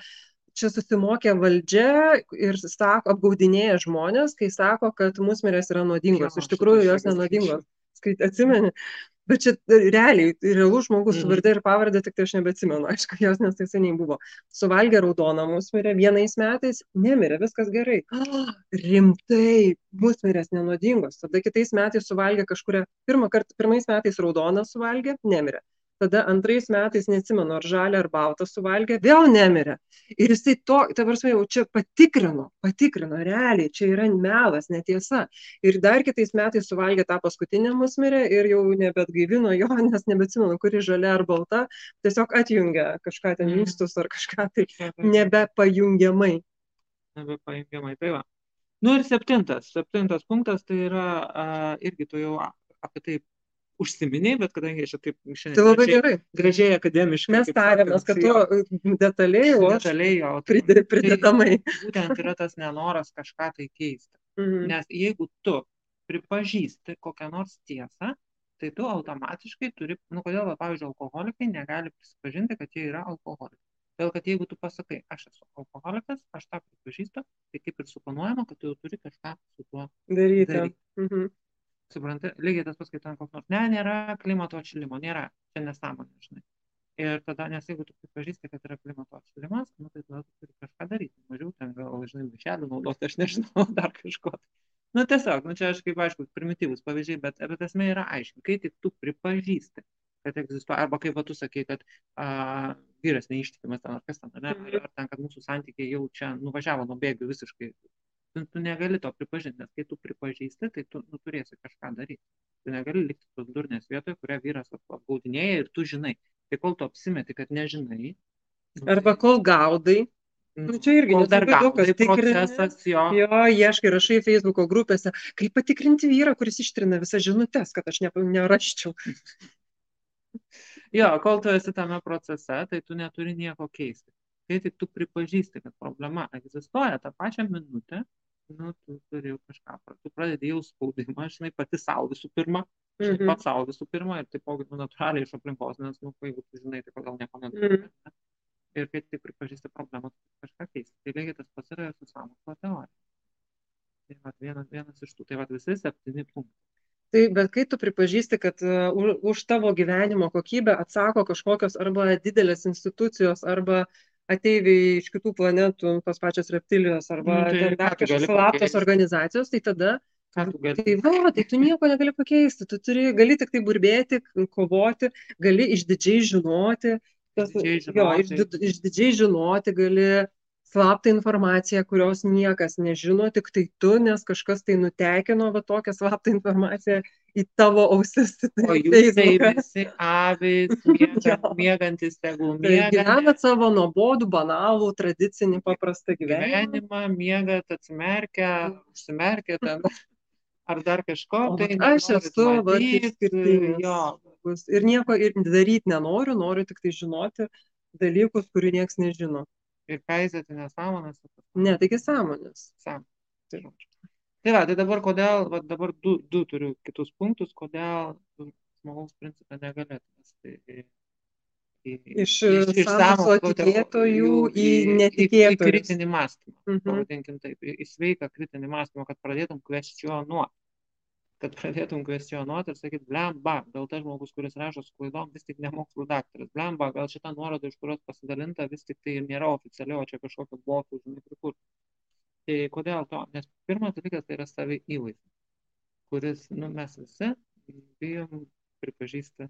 čia susimokė valdžia ir sako, apgaudinėja žmonės, kai sako, kad musmirės yra nuodingos. Iš tikrųjų, jos nenuodingos. Skait, atsimeni? Bet čia realiai, realus žmogus su Mhm. varde ir pavardė, tik tai aš nebeatsimenu, aišku, jos nes tai seniai buvo. Suvalgė raudoną musmirę vienais metais, nemirė, viskas gerai. Oh, rimtai, musmirės nenuodingos. Tada kitais metais suvalgė kažkuria, pirmą kartą, pirmais metais raudoną suvalgė, nemirė. Tada antrais metais, neatsimenu, ar žalę ar baltą suvalgė, vėl nemirė. Ir jisai to, ta prasme, jau čia patikrino, patikrino, realiai, čia yra melas, netiesa. Ir dar kitais metais suvalgė tą paskutinę musmirę ir jau nebetgaivino jo, nes nebeatsimenu, kuri žalia ar balta, tiesiog atjungė kažką ten Mhm. inkstus ar kažką tai nebepajungiamai. Nebepajungiamai. Tai va. Nu ir septintas. Septintas punktas tai yra a, irgi tu jau apie tai užsiminiai, bet kadangi aš taip šiandien Tai labai gražiai, gerai. gražiai akademiškai. Mes tarėmės, kad tu detaliai, o detaliai jo. tai- pride- tai. Būtent yra tas nenoras kažką tai keisti. Mhm. Nes jeigu tu pripažįsti kokią nors tiesą, tai tu automatiškai turi, nu kodėl, va, pavyzdžiui, alkoholikai negali prisipažinti, kad jie yra alkoholikai. Todėl, kad jeigu tu pasakai, aš esu alkoholikas, aš tą pripažįstu, tai kaip ir suponuojama, kad tu jau turi kažką su tuo Daryti. daryti. Mhm. Supranti, lygiai tas pats, kai ten koks nors, ne, nėra klimato atšilimo, nėra, čia nesąmonė, žinai. Ir tada, nes jeigu tu pripažįsti, kad yra klimato atšilimas, nu, tai tada tu turi kažką daryti, mažiau ten gal, žinai, mišelių naudoti, aš nežinau, dar kažko. Nu, tiesiog, nu, čia aš kaip aišku, primityvus pavyzdžiai, bet, bet esmė yra aiški, kai tik tu pripažįsti, kad egzistuoja, arba kaip va, tu sakei, kad a, vyras neištikimas ten ar kas ten, ne, ar ten, kad mūsų santykiai jau čia nuvažiavo nuo bėgių visiškai. Tu, tu negali to pripažinti, nes kai tu pripažįsti, tai tu nu, turėsi kažką daryti. Tu negali likti tos durnės vietoje, kurią vyras ap- apgaudinėja ir tu žinai. Tai kol tu apsimeti, kad nežinai. nu, Arba tai, kol gaudai, nu, nu, čia irgi dar gaudai procesas jo. Jo, ieškai, rašai Facebook'o grupėse, kaip patikrinti vyrą, kuris ištrina visas žinutės, kad aš ne, neraščiau. Jo, kol tu esi tame procese, tai tu neturi nieko keisti. Kai tik tu pripažįsti, kad problema egzistuoja tą pačią minutę, nu, tu turi jau kažką, tu pradedi jau spaudimą, žinai, pati savo visų pirma, žinai, Mhm. pats savo visų pirma ir taipogi, nu, natūraliai iš aplinkos, nes, nu, jeigu tu žinai, tai kodėl nieko Mhm. nedarai. ne? Ir kai tik pripažįsti problemą, tu kažką keisti. Tai lygiai tas pats yra ir su sąmokslo teorija. Tai vat, vienas, vienas iš tų, tai vat, visi septyni punktai. Tai, bet kai tu pripažįsti, kad uh, už, už tavo gyvenimo kokybę atsako kažkokios arba didelės institucijos, arba ateiviai iš kitų planetų, tos pačios reptilijos, arba Nu, tai dar kažkokios slaptos organizacijos, tai tada, tai va, tai tu nieko negali pakeisti, tu turi, gali tik tai burbėti, kovoti, gali išdidžiai žinoti, tas, Išdidžiai jo, žinoti. išdid, išdidžiai žinoti, gali slaptą informaciją, kurios niekas nežino, tik tai tu, nes kažkas tai nutekino va tokią slaptą informaciją į tavo ausis. Tai O jūs tai visi avys, miega, miegantis tegul Tai miega. gyvenat savo nuobodų, banalų, tradicinį, paprastą gyvenimą. gyvenimą, miegat, atsimerkia, užsimerkia ten, ar dar kažko. O tai aš esu va, skirtingas. Ir nieko ir daryti nenoriu, noriu tik tai žinoti dalykus, kurių niekas nežino. Ir peizėti nesąmonės. Ne, taigi sąmonės. Sam. Tai, žodžiu. tai va, tai dabar kodėl, va, dabar du, du turiu kitus punktus, kodėl žmogaus principą negalėtume. Tai, į- į- Iš iš sąmokslo tikėtojų į į, į netikėtojus. kritinį mąstymą. Mhm. Pavadinkim taip, į į sveiką kritinį mąstymą, kad pradėtum kvestionuoti. Kad pradėtum kvestionuoti ir sakyti, blemba, gal tas žmogus, kuris rašo su klaidom, vis tik ne mokslų daktaras. Blemba, gal šita nuoroda, iš kurios pasidalinta, vis tik tai nėra oficialiai, o čia kažkokio botų, žinai, prikur. Tai kodėl to? Nes pirmas dalykas tai yra savi įvaizdis, kuris, nu, mes visi bijom pripažįsti,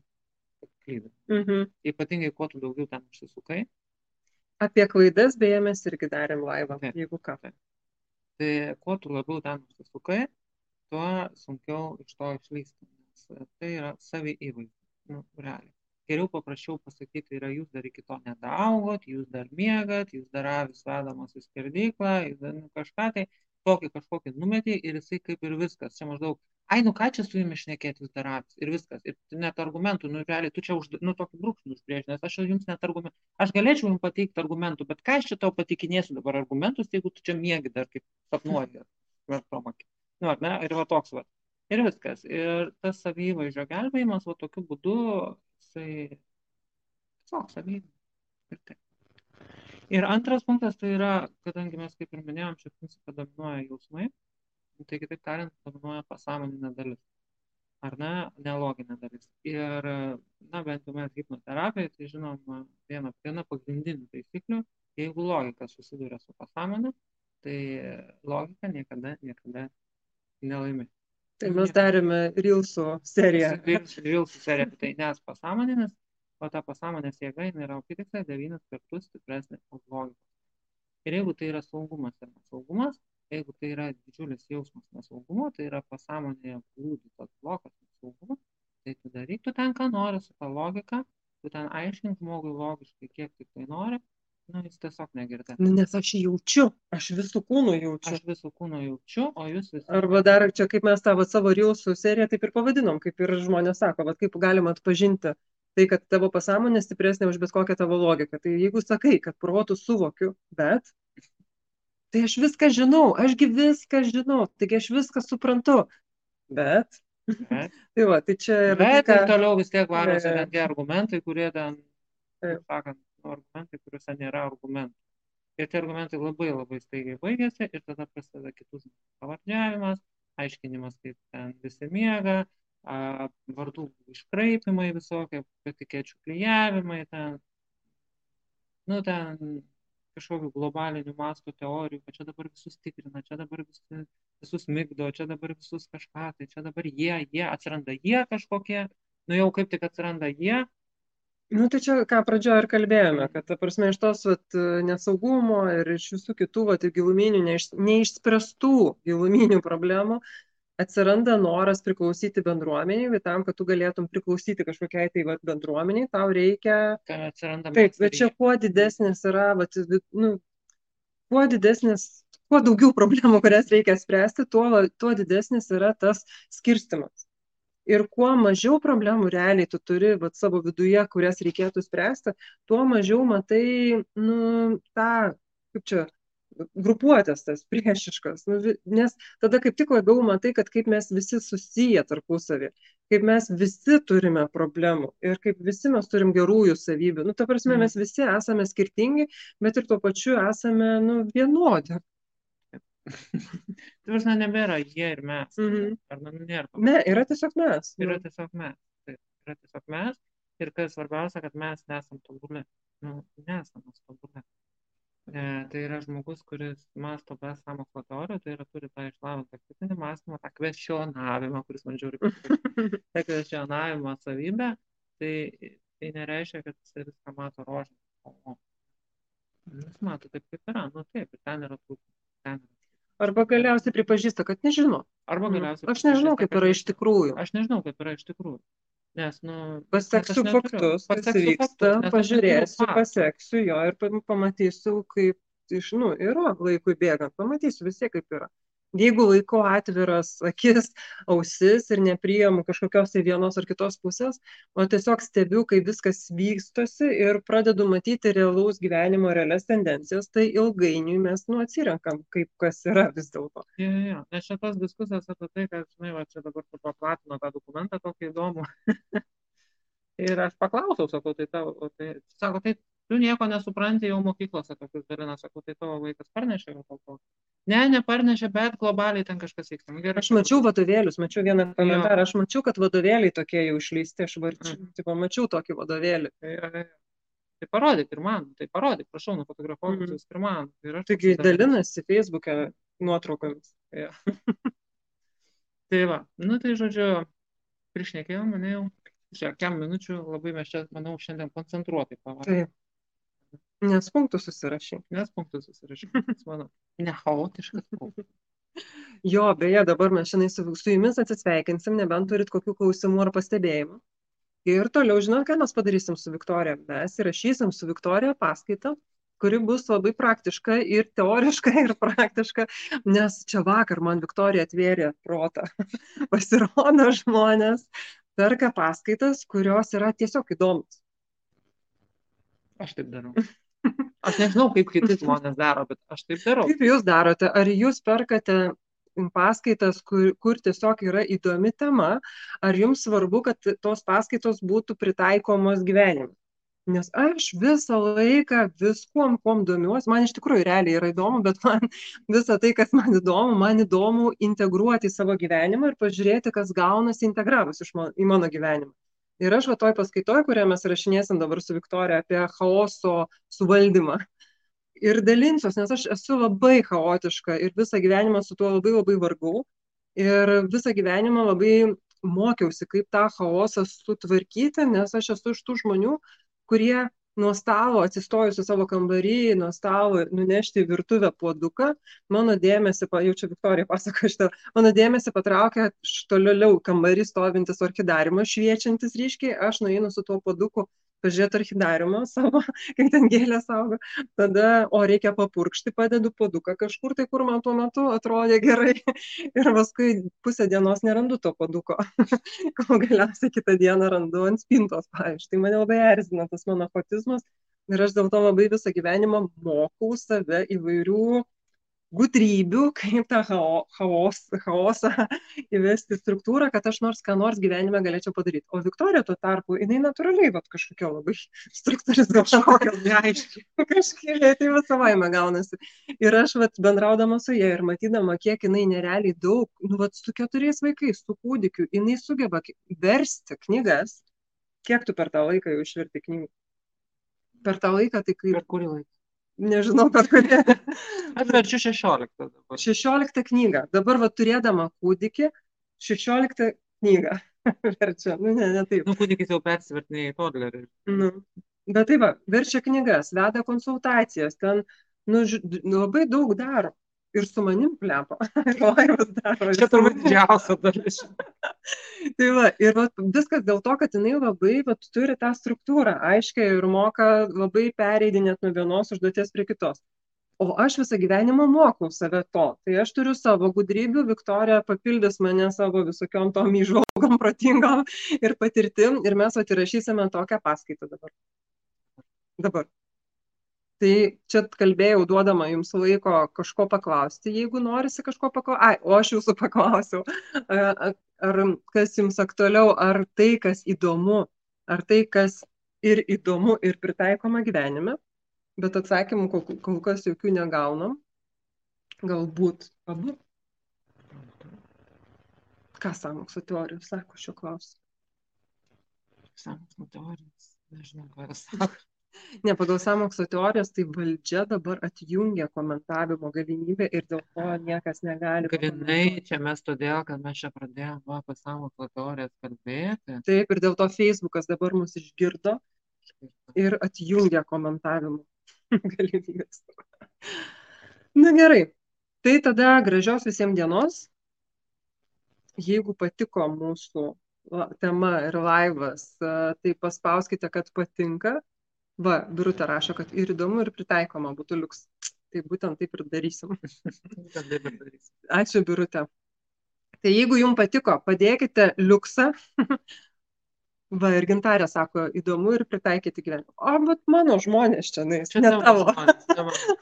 kad klydom. Mhm. Ypatingai, kuo tu daugiau ten užsisukai, Apie klaidas, beje, mes irgi darėm laivą, Taip. jeigu ką. tai kuo tu labiau ten užsisukai, tuo sunkiau iš to išlysti. Nes tai yra savi įvaizdis. Nu, realiai. Geriau paprasčiau pasakyti yra, jūs dar iki to nedaugot, jūs dar miegat, jūs dar avis vedamos į skerdyklą, jūs dar nu, kažką tai, tokį kažkokį numetį ir jisai kaip ir viskas. Čia maždaug, ai, nu ką čia su jumis šnekėti, jūs dar avis ir viskas. Ir net argumentų, nu realiai, tu čia už, nu, tokį brūkšnį užbrėži, nes aš jums net argumentų, aš galėčiau jums pateikti argumentų, bet ką aš čia tau pateikinėsiu dabar argumentus, jeigu tu čia miegi dar kaip sapnuoji. Vertomakį. Nu, ar ne? Ir va toks va. Ir viskas. Ir tas savyvaizdžio gelbėjimas, va tokiu būdu, jisai tiesiog savyvaizdžio. Ir antras punktas tai yra, kadangi mes kaip ir minėjom, šį principą dominuoja jausmai, tai kitaip tariant, dominuoja pasąmoninė dalis. Ar ne? Neloginė dalis. Ir, na, bent jau mes hipnoterapijoje, tai žinom vieną, vieną pagrindinių taisyklių, jeigu logika susiduria su pasąmonė, tai logika niekada, niekada nelaimi. Tai mes darėme Rilsų seriją. Suserė apie tai, nes pasąmoninis, o ta pasąmonės jėga yra apytiksliai devynis kartus stipresnė už logiką. Ir jeigu tai yra saugumas ir nesaugumas, jeigu tai yra didžiulis jausmas nesaugumo, tai yra pasąmonėje glūdi tas blokas nesaugumo, tai tu daryk, tu ten ką nori su ta logika, tu ten aiškink žmogui logiškai, kiek tik tai nori, nu jis tiesiog negirdi. Nu, Nes aš jaučiu, aš visų kūnų jaučiu. Aš visų kūno jaučiu, o jūs visi. Arba dar čia, kaip mes vat savo Rilsų seriją taip ir pavadinom, kaip ir žmonės sako, vat kaip galima atpažinti tai, kad tavo pasąmonė stipresnė už bet kokią tavo logiką. Tai jeigu sakai, kad protų suvokiu, bet tai aš viską žinau, ašgi viską žinau, taigi aš viską suprantu. Bet, Bet, tai va, tai čia yra bet tai, ir ką- toliau vis tiek varosi E. tie argumentai, kurie ten, Taip. kaip sakant, nu, argumentai, kuriuose nėra argumentų. Ir tie argumentai labai labai staigiai baigėsi ir tada prasideda žmonių pavardžiavimas, aiškinimas, kaip ten visi miega, a, vardų iškraipimai visokie, etikečių klyjavimai, ten, nu, ten kažkokių globalinių mastų teorijų, kad čia dabar visus tikrina, čia dabar visi, visus migdo, čia dabar visus kažką, tai čia dabar jie, jie, atsiranda jie kažkokie, nu jau kaip tik atsiranda jie, Nu, tai čia, ką pradžioje ir kalbėjome, kad, ta prasme, iš tos vat, nesaugumo ir iš visų kitų vat, giluminių, neiš, neišspręstų giluminių problemų atsiranda noras priklausyti bendruomeniai, bet tam, kad tu galėtum priklausyti kažkokiai tai vat, bendruomeniai, tau reikia kai atsiranda Taip, bet čia kuo didesnis yra, vat, nu, kuo didesnis, kuo daugiau problemų, kurias reikia spręsti, tuo, tuo didesnis yra tas skirstimas. Ir kuo mažiau problemų realiai tu turi vat, savo viduje, kurias reikėtų spręsti, tuo mažiau matai, nu, tą, kaip čia, grupuotės tas priešiškas. Nu, nes tada kaip tik labiau matai, kad kaip mes visi susiję tarpusavį, kaip mes visi turime problemų ir kaip visi mes turim gerųjų savybių. Nu, ta prasme, Mhm. mes visi esame skirtingi, bet ir tuo pačiu esame nu, vienodi. Tai prasme, nebėra jie ir mes. Mhm. Ar nu, nėra. to. Ne, yra tiesiog mes. Yra Nu, tiesiog mes. Taip, yra tiesiog mes. Ir kas svarbiausia, kad mes nesam tobuli. Nu, nesam tobuli. E, tai yra žmogus, kuris masto be sąmokslo teorijų, tai yra turi tą išlavintą kritinį mąstymą, tą kvestionavimą, kuris man žiūri. tą kvestionavimo savybę, tai, tai nereiškia, kad jis viską mato rožinį. O, Jūs matote, taip kaip yra. Nu taip, ir ten yra trūkumų. Ten yra. Arba galiausiai pripažįsta, kad nežino. Arba Mm. galiausiai. Aš nežinau, kaip yra nežino. iš tikrųjų. Aš nežinau, kaip yra iš tikrųjų. Nes, nu. Paseksiu nes faktus, Paseksiu vyksta, faktus, pažiūrėsiu, paseksiu jo ir pam- pamatysiu, kaip iš, nu, yra laikui bėgant, pamatysiu vis tiek, kaip yra. Jeigu laikau atviras akis, ausis ir nepriimu kažkokios tai vienos ar kitos pusės, o tiesiog stebiu, kaip viskas vystosi ir pradedu matyti realaus gyvenimo realias tendencijas, tai ilgainiui mes nu, atsirenkam, kaip kas yra vis dėlto. Jo, jo, jo. Nes šitas diskusijos apie tai, kad, žinai, va čia dabar tu paplatino tą dokumentą tokį įdomų. ir aš paklausiau, sakau, tai tavo, tai, sako, tai tu nieko nesupranti jau mokyklose tokius dalina, sakau, tai tavo vaikas parnešė jau to. Ne, neparnešė, bet globaliai ten kažkas vyksta. Nu, gerai, Aš mačiau vadovėlius, mačiau vieną komentarą, aš mačiau, kad vadovėliai tokie jau išleisti, aš varčiau, Mhm. tai pamačiau tokį vadovėlį. Tai, tai, tai parodyk ir man, tai parodyk, prašau, nufotografuok Mhm. visus ir man. Ir aš Taigi pasidalinsiu. dalinasi Facebook'e nuotraukomis. Tai va, nu tai žodžiu, priešnekėjau, manėjau, čia kem minučių labai mes čia, manau, šiandien koncentruotai pavarėme. Nes punktų susirašy. Nes punktus susirašymas, manau, ne chaotiškas punktas. Jo, beje, dabar mes šiandien su, su jumis atsisveikinsim, nebent turit kokių klausimų ar pastebėjimų. Ir toliau, žinot, ką mes padarysim su Viktorija? Mes įrašysim su Viktorija paskaitą, kuri bus labai praktiška ir teoriška, ir praktiška, nes čia vakar man Viktorija atvėrė protą. Pasirodo žmonės, perka paskaitas, kurios yra tiesiog įdomus. Aš taip darau. Aš nežinau, kaip kiti žmonės daro, bet aš taip darau. Kaip jūs darote? Ar jūs perkate paskaitas, kur, kur tiesiog yra įdomi tema, ar jums svarbu, kad tos paskaitos būtų pritaikomos gyvenime? Nes aš visą laiką viskuom, kuom domiuosi, man iš tikrųjų realiai yra įdomu, bet man visa tai, kas man įdomu, man įdomu integruoti į savo gyvenimą ir pažiūrėti, kas gaunasi integravus man, į mano gyvenimą. Ir aš va toj paskaitoj, kurią mes rašinėsim dabar su Viktorija apie chaoso suvaldymą. Ir dalinsiuos, nes aš esu labai chaotiška ir visą gyvenimą su tuo labai labai vargau. Ir visą gyvenimą labai mokiausi, kaip tą chaosą sutvarkyti, nes aš esu iš tų žmonių, kurie nuo stalo atsistojusi savo kambarį, nuo stalo nunešti į virtuvę puoduką, mano dėmesį, jau čia Viktorija pasako šitą, mano dėmesį patraukia toliau kambarį stovintis orkidariumas šviečiantis ryškiai, aš nueinu su tuo puoduku pažiūrėti orkidariumą savo, kaip ten gėlės auga, tada, o reikia papurkšti, padedu puoduką kažkur tai, kur man tuo metu atrodė gerai ir paskui pusę dienos nerandu to puoduko, kol galiausiai kitą dieną randu ant spintos, pavyzdžiui, tai mane labai erzina tas mano fotizmas ir aš dėl to labai visą gyvenimą mokau save įvairių gudrybių, kaip tą chao- chaos, chaosą įvesti struktūrą, kad aš nors ką nors gyvenime galėčiau padaryti. O Viktorija tuo tarpu, jinai natūraliai, bet kažkokio labai struktūrizuota. Kažkokios neaiškiai. Kažkaip jai tai vis savaime gaunasi. Ir aš vat, bendraudama su ja ir matydama, kiek jinai nerealiai daug, nu, vat, su keturiais vaikais, su kūdikiu, jinai sugeba versti knygas. Kiek tu per tą laiką jau išverti knygų? Per tą laiką tai kaip, Per kurį laiką? Nežinau, per kurį. Aš verčiu 16 dabar. 16 knygą. Dabar va turėdama kūdikį, 16 knygą verčia. Nu, ne, ne taip. Nu, kūdikis jau persivertinė į toddlerį. Nu. Bet tai va, verčia knygas, veda konsultacijas, ten nu, labai daug daro. Ir su manim plepa. Ir laivas daro. Čia turbūt didžiausia dalis. Tai va, ir va, viskas dėl to, kad jinai labai va, turi tą struktūrą aiškiai ir moka labai pereidinėti nuo vienos užduoties prie kitos. O aš visą gyvenimą mokau save to. Tai aš turiu savo gudrybių, Viktorija papildys mane savo visokiom tom įžvalgom protingom ir patirtim ir mes atirašysime tokią paskaitą dabar. Dabar. Tai čia kalbėjau, duodama jums laiko kažko paklausti, jeigu norisi kažko paklausti. Ai, o aš jūsų paklausiau, ar kas jums aktualiau, ar tai, kas įdomu, ar tai, kas ir įdomu, ir pritaikoma gyvenime, bet atsakymų kol, kol kas jokių negaunam. Galbūt abu. Ką sąmokslo teorijos sako šiuo klausimu? Sąmokslo teorijas. Nežinau, ką sako. Ne, pagal sąmokslo teorijas tai valdžia dabar atjungia komentavimo galimybę ir dėl to niekas negali. Grinai, čia mes todėl, kad mes čia pradėjome apie sąmokslo teorijas kalbėti. Taip, ir dėl to Facebookas dabar mus išgirdo ir atjungia komentavimą. galimybės. Na gerai. Tai tada gražios visiems dienos. Jeigu patiko mūsų tema ir laivas, tai paspauskite, kad patinka. Va, Birutė rašo, kad ir įdomu, ir pritaikoma būtų liuks. Tai būtent taip ir darysim. Ačiū, Birutė. Tai jeigu jums patiko, padėkite liuksą. Va, ir gintarė sako, įdomu ir pritaikyti gyvenimą. O, bet mano žmonės čia, ne, čia ne tavo. Žmonės,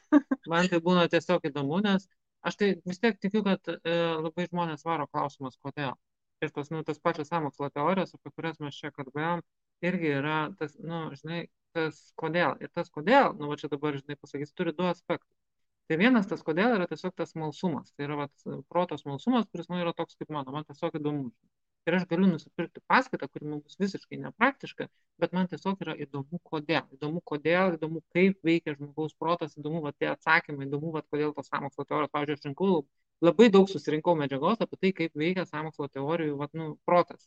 man. tai būna tiesiog įdomu, nes aš tai vis tiek tikiu, kad e, labai žmonės varo klausimas, kodėl. Ir tos, nu, tas pačios samokslo teorijos, apie kurias mes čia kalbėjom, irgi yra tas, nu, žinai, tas kodėl. Ir tas kodėl, nu, va čia dabar, žinai, pasakys, turi du aspektus. Tai vienas tas kodėl yra tiesiog tas smalsumas. Tai yra vat, proto smalsumas, kuris man yra toks kaip mano, man tiesiog įdomu. Ir aš galiu nusipirkti paskaitą, kuri man bus visiškai nepraktiška, bet man tiesiog yra įdomu, kodėl. Įdomu, kodėl, įdomu, kaip veikia žmogaus protas, įdomu, va, tie atsakymai, įdomu, va, kodėl tos samokslo teorijos, pavyzdžiui, aš rinkau labai daug susirinkau medžiagos apie tai, kaip veikia samokslo teorijų va, nu, protas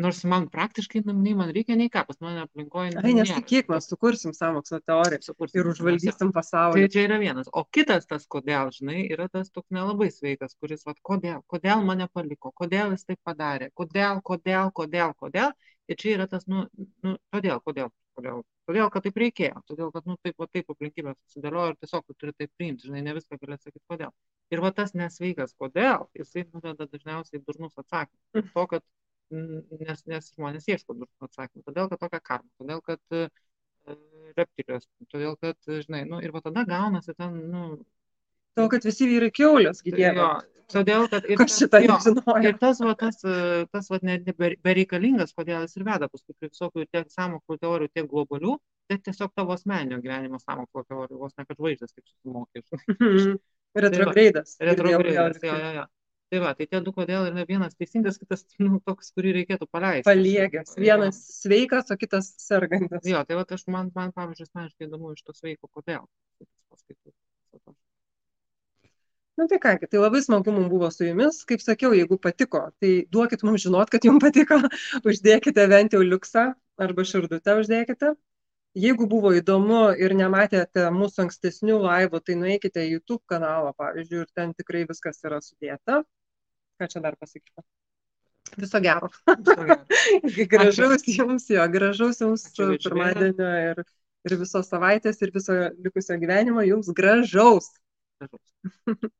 nors man praktiškai nu, nei man reikia, nei ką, pas mane aplinkoje. Ai, nesakyk, mes sukursim sąmokslo teoriją sukursim, ir užvaldysim pasaulį. Tai čia yra vienas. O kitas tas, kodėl, žinai, yra tas toks nelabai sveikas, kuris, va, kodėl, kodėl mane paliko, kodėl jis tai padarė, kodėl, kodėl, kodėl, kodėl. Ir čia yra tas, nu, nu todėl, kodėl, kodėl. Todėl, kad taip reikėjo, todėl, kad, nu, taip, va, taip aplinkybės susidėliojo ir tiesiog tu turi tai priimti, žinai, ne viską gali atsakyti, kodėl. Ir va tas nesveikas, kodėl, jisai nuveda dažniausiai durnus atsakymus. To, kad nes, nes žmonės ieško atsakymų. Todėl, kad tokia karma, todėl, kad e, reptilijos, todėl, kad, žinai, nu, ir va tada gaunasi ten, nu. Todėl, kad visi vyrai keulės gyveno. Todėl, kad ir, Kas šitą nežinojo. Ir tas, va, tas, tas va, net bereikalingas, kodėl jis ir veda paskui prie visokių tiek samokslo teorijų, tiek globalių, tai tiesiog tavo asmeninio gyvenimo samokslo teorijų, vos ne kad žvaigždės taip susimokė. Retrogreidas. Retrogreidas, jo, jo, jo. Tai va, tai tie du kodėl yra vienas teisingas, kitas nu, toks, kurį reikėtų paleisti. Paliegęs. Vienas jo. sveikas, o kitas sergantis. Jo, tai va, aš man, man pavyzdžiui, asmeniškai įdomu iš to sveiko, kodėl. Na tai ką, tai labai smagu mums buvo su jumis. Kaip sakiau, jeigu patiko, tai duokit mums žinot, kad jums patiko. Uždėkite bent jau liuksą arba širdutę uždėkite. Jeigu buvo įdomu ir nematėte mūsų ankstesnių laivų, tai nueikite į YouTube kanalą, pavyzdžiui, ir ten tikrai viskas yra sudėta. Ką čia dar pasakyti? Viso gero. Viso gero. gražaus jums, jo, gražaus jums pirmadienio ir, ir visos savaitės ir viso likusio gyvenimo jums gražaus. gražaus.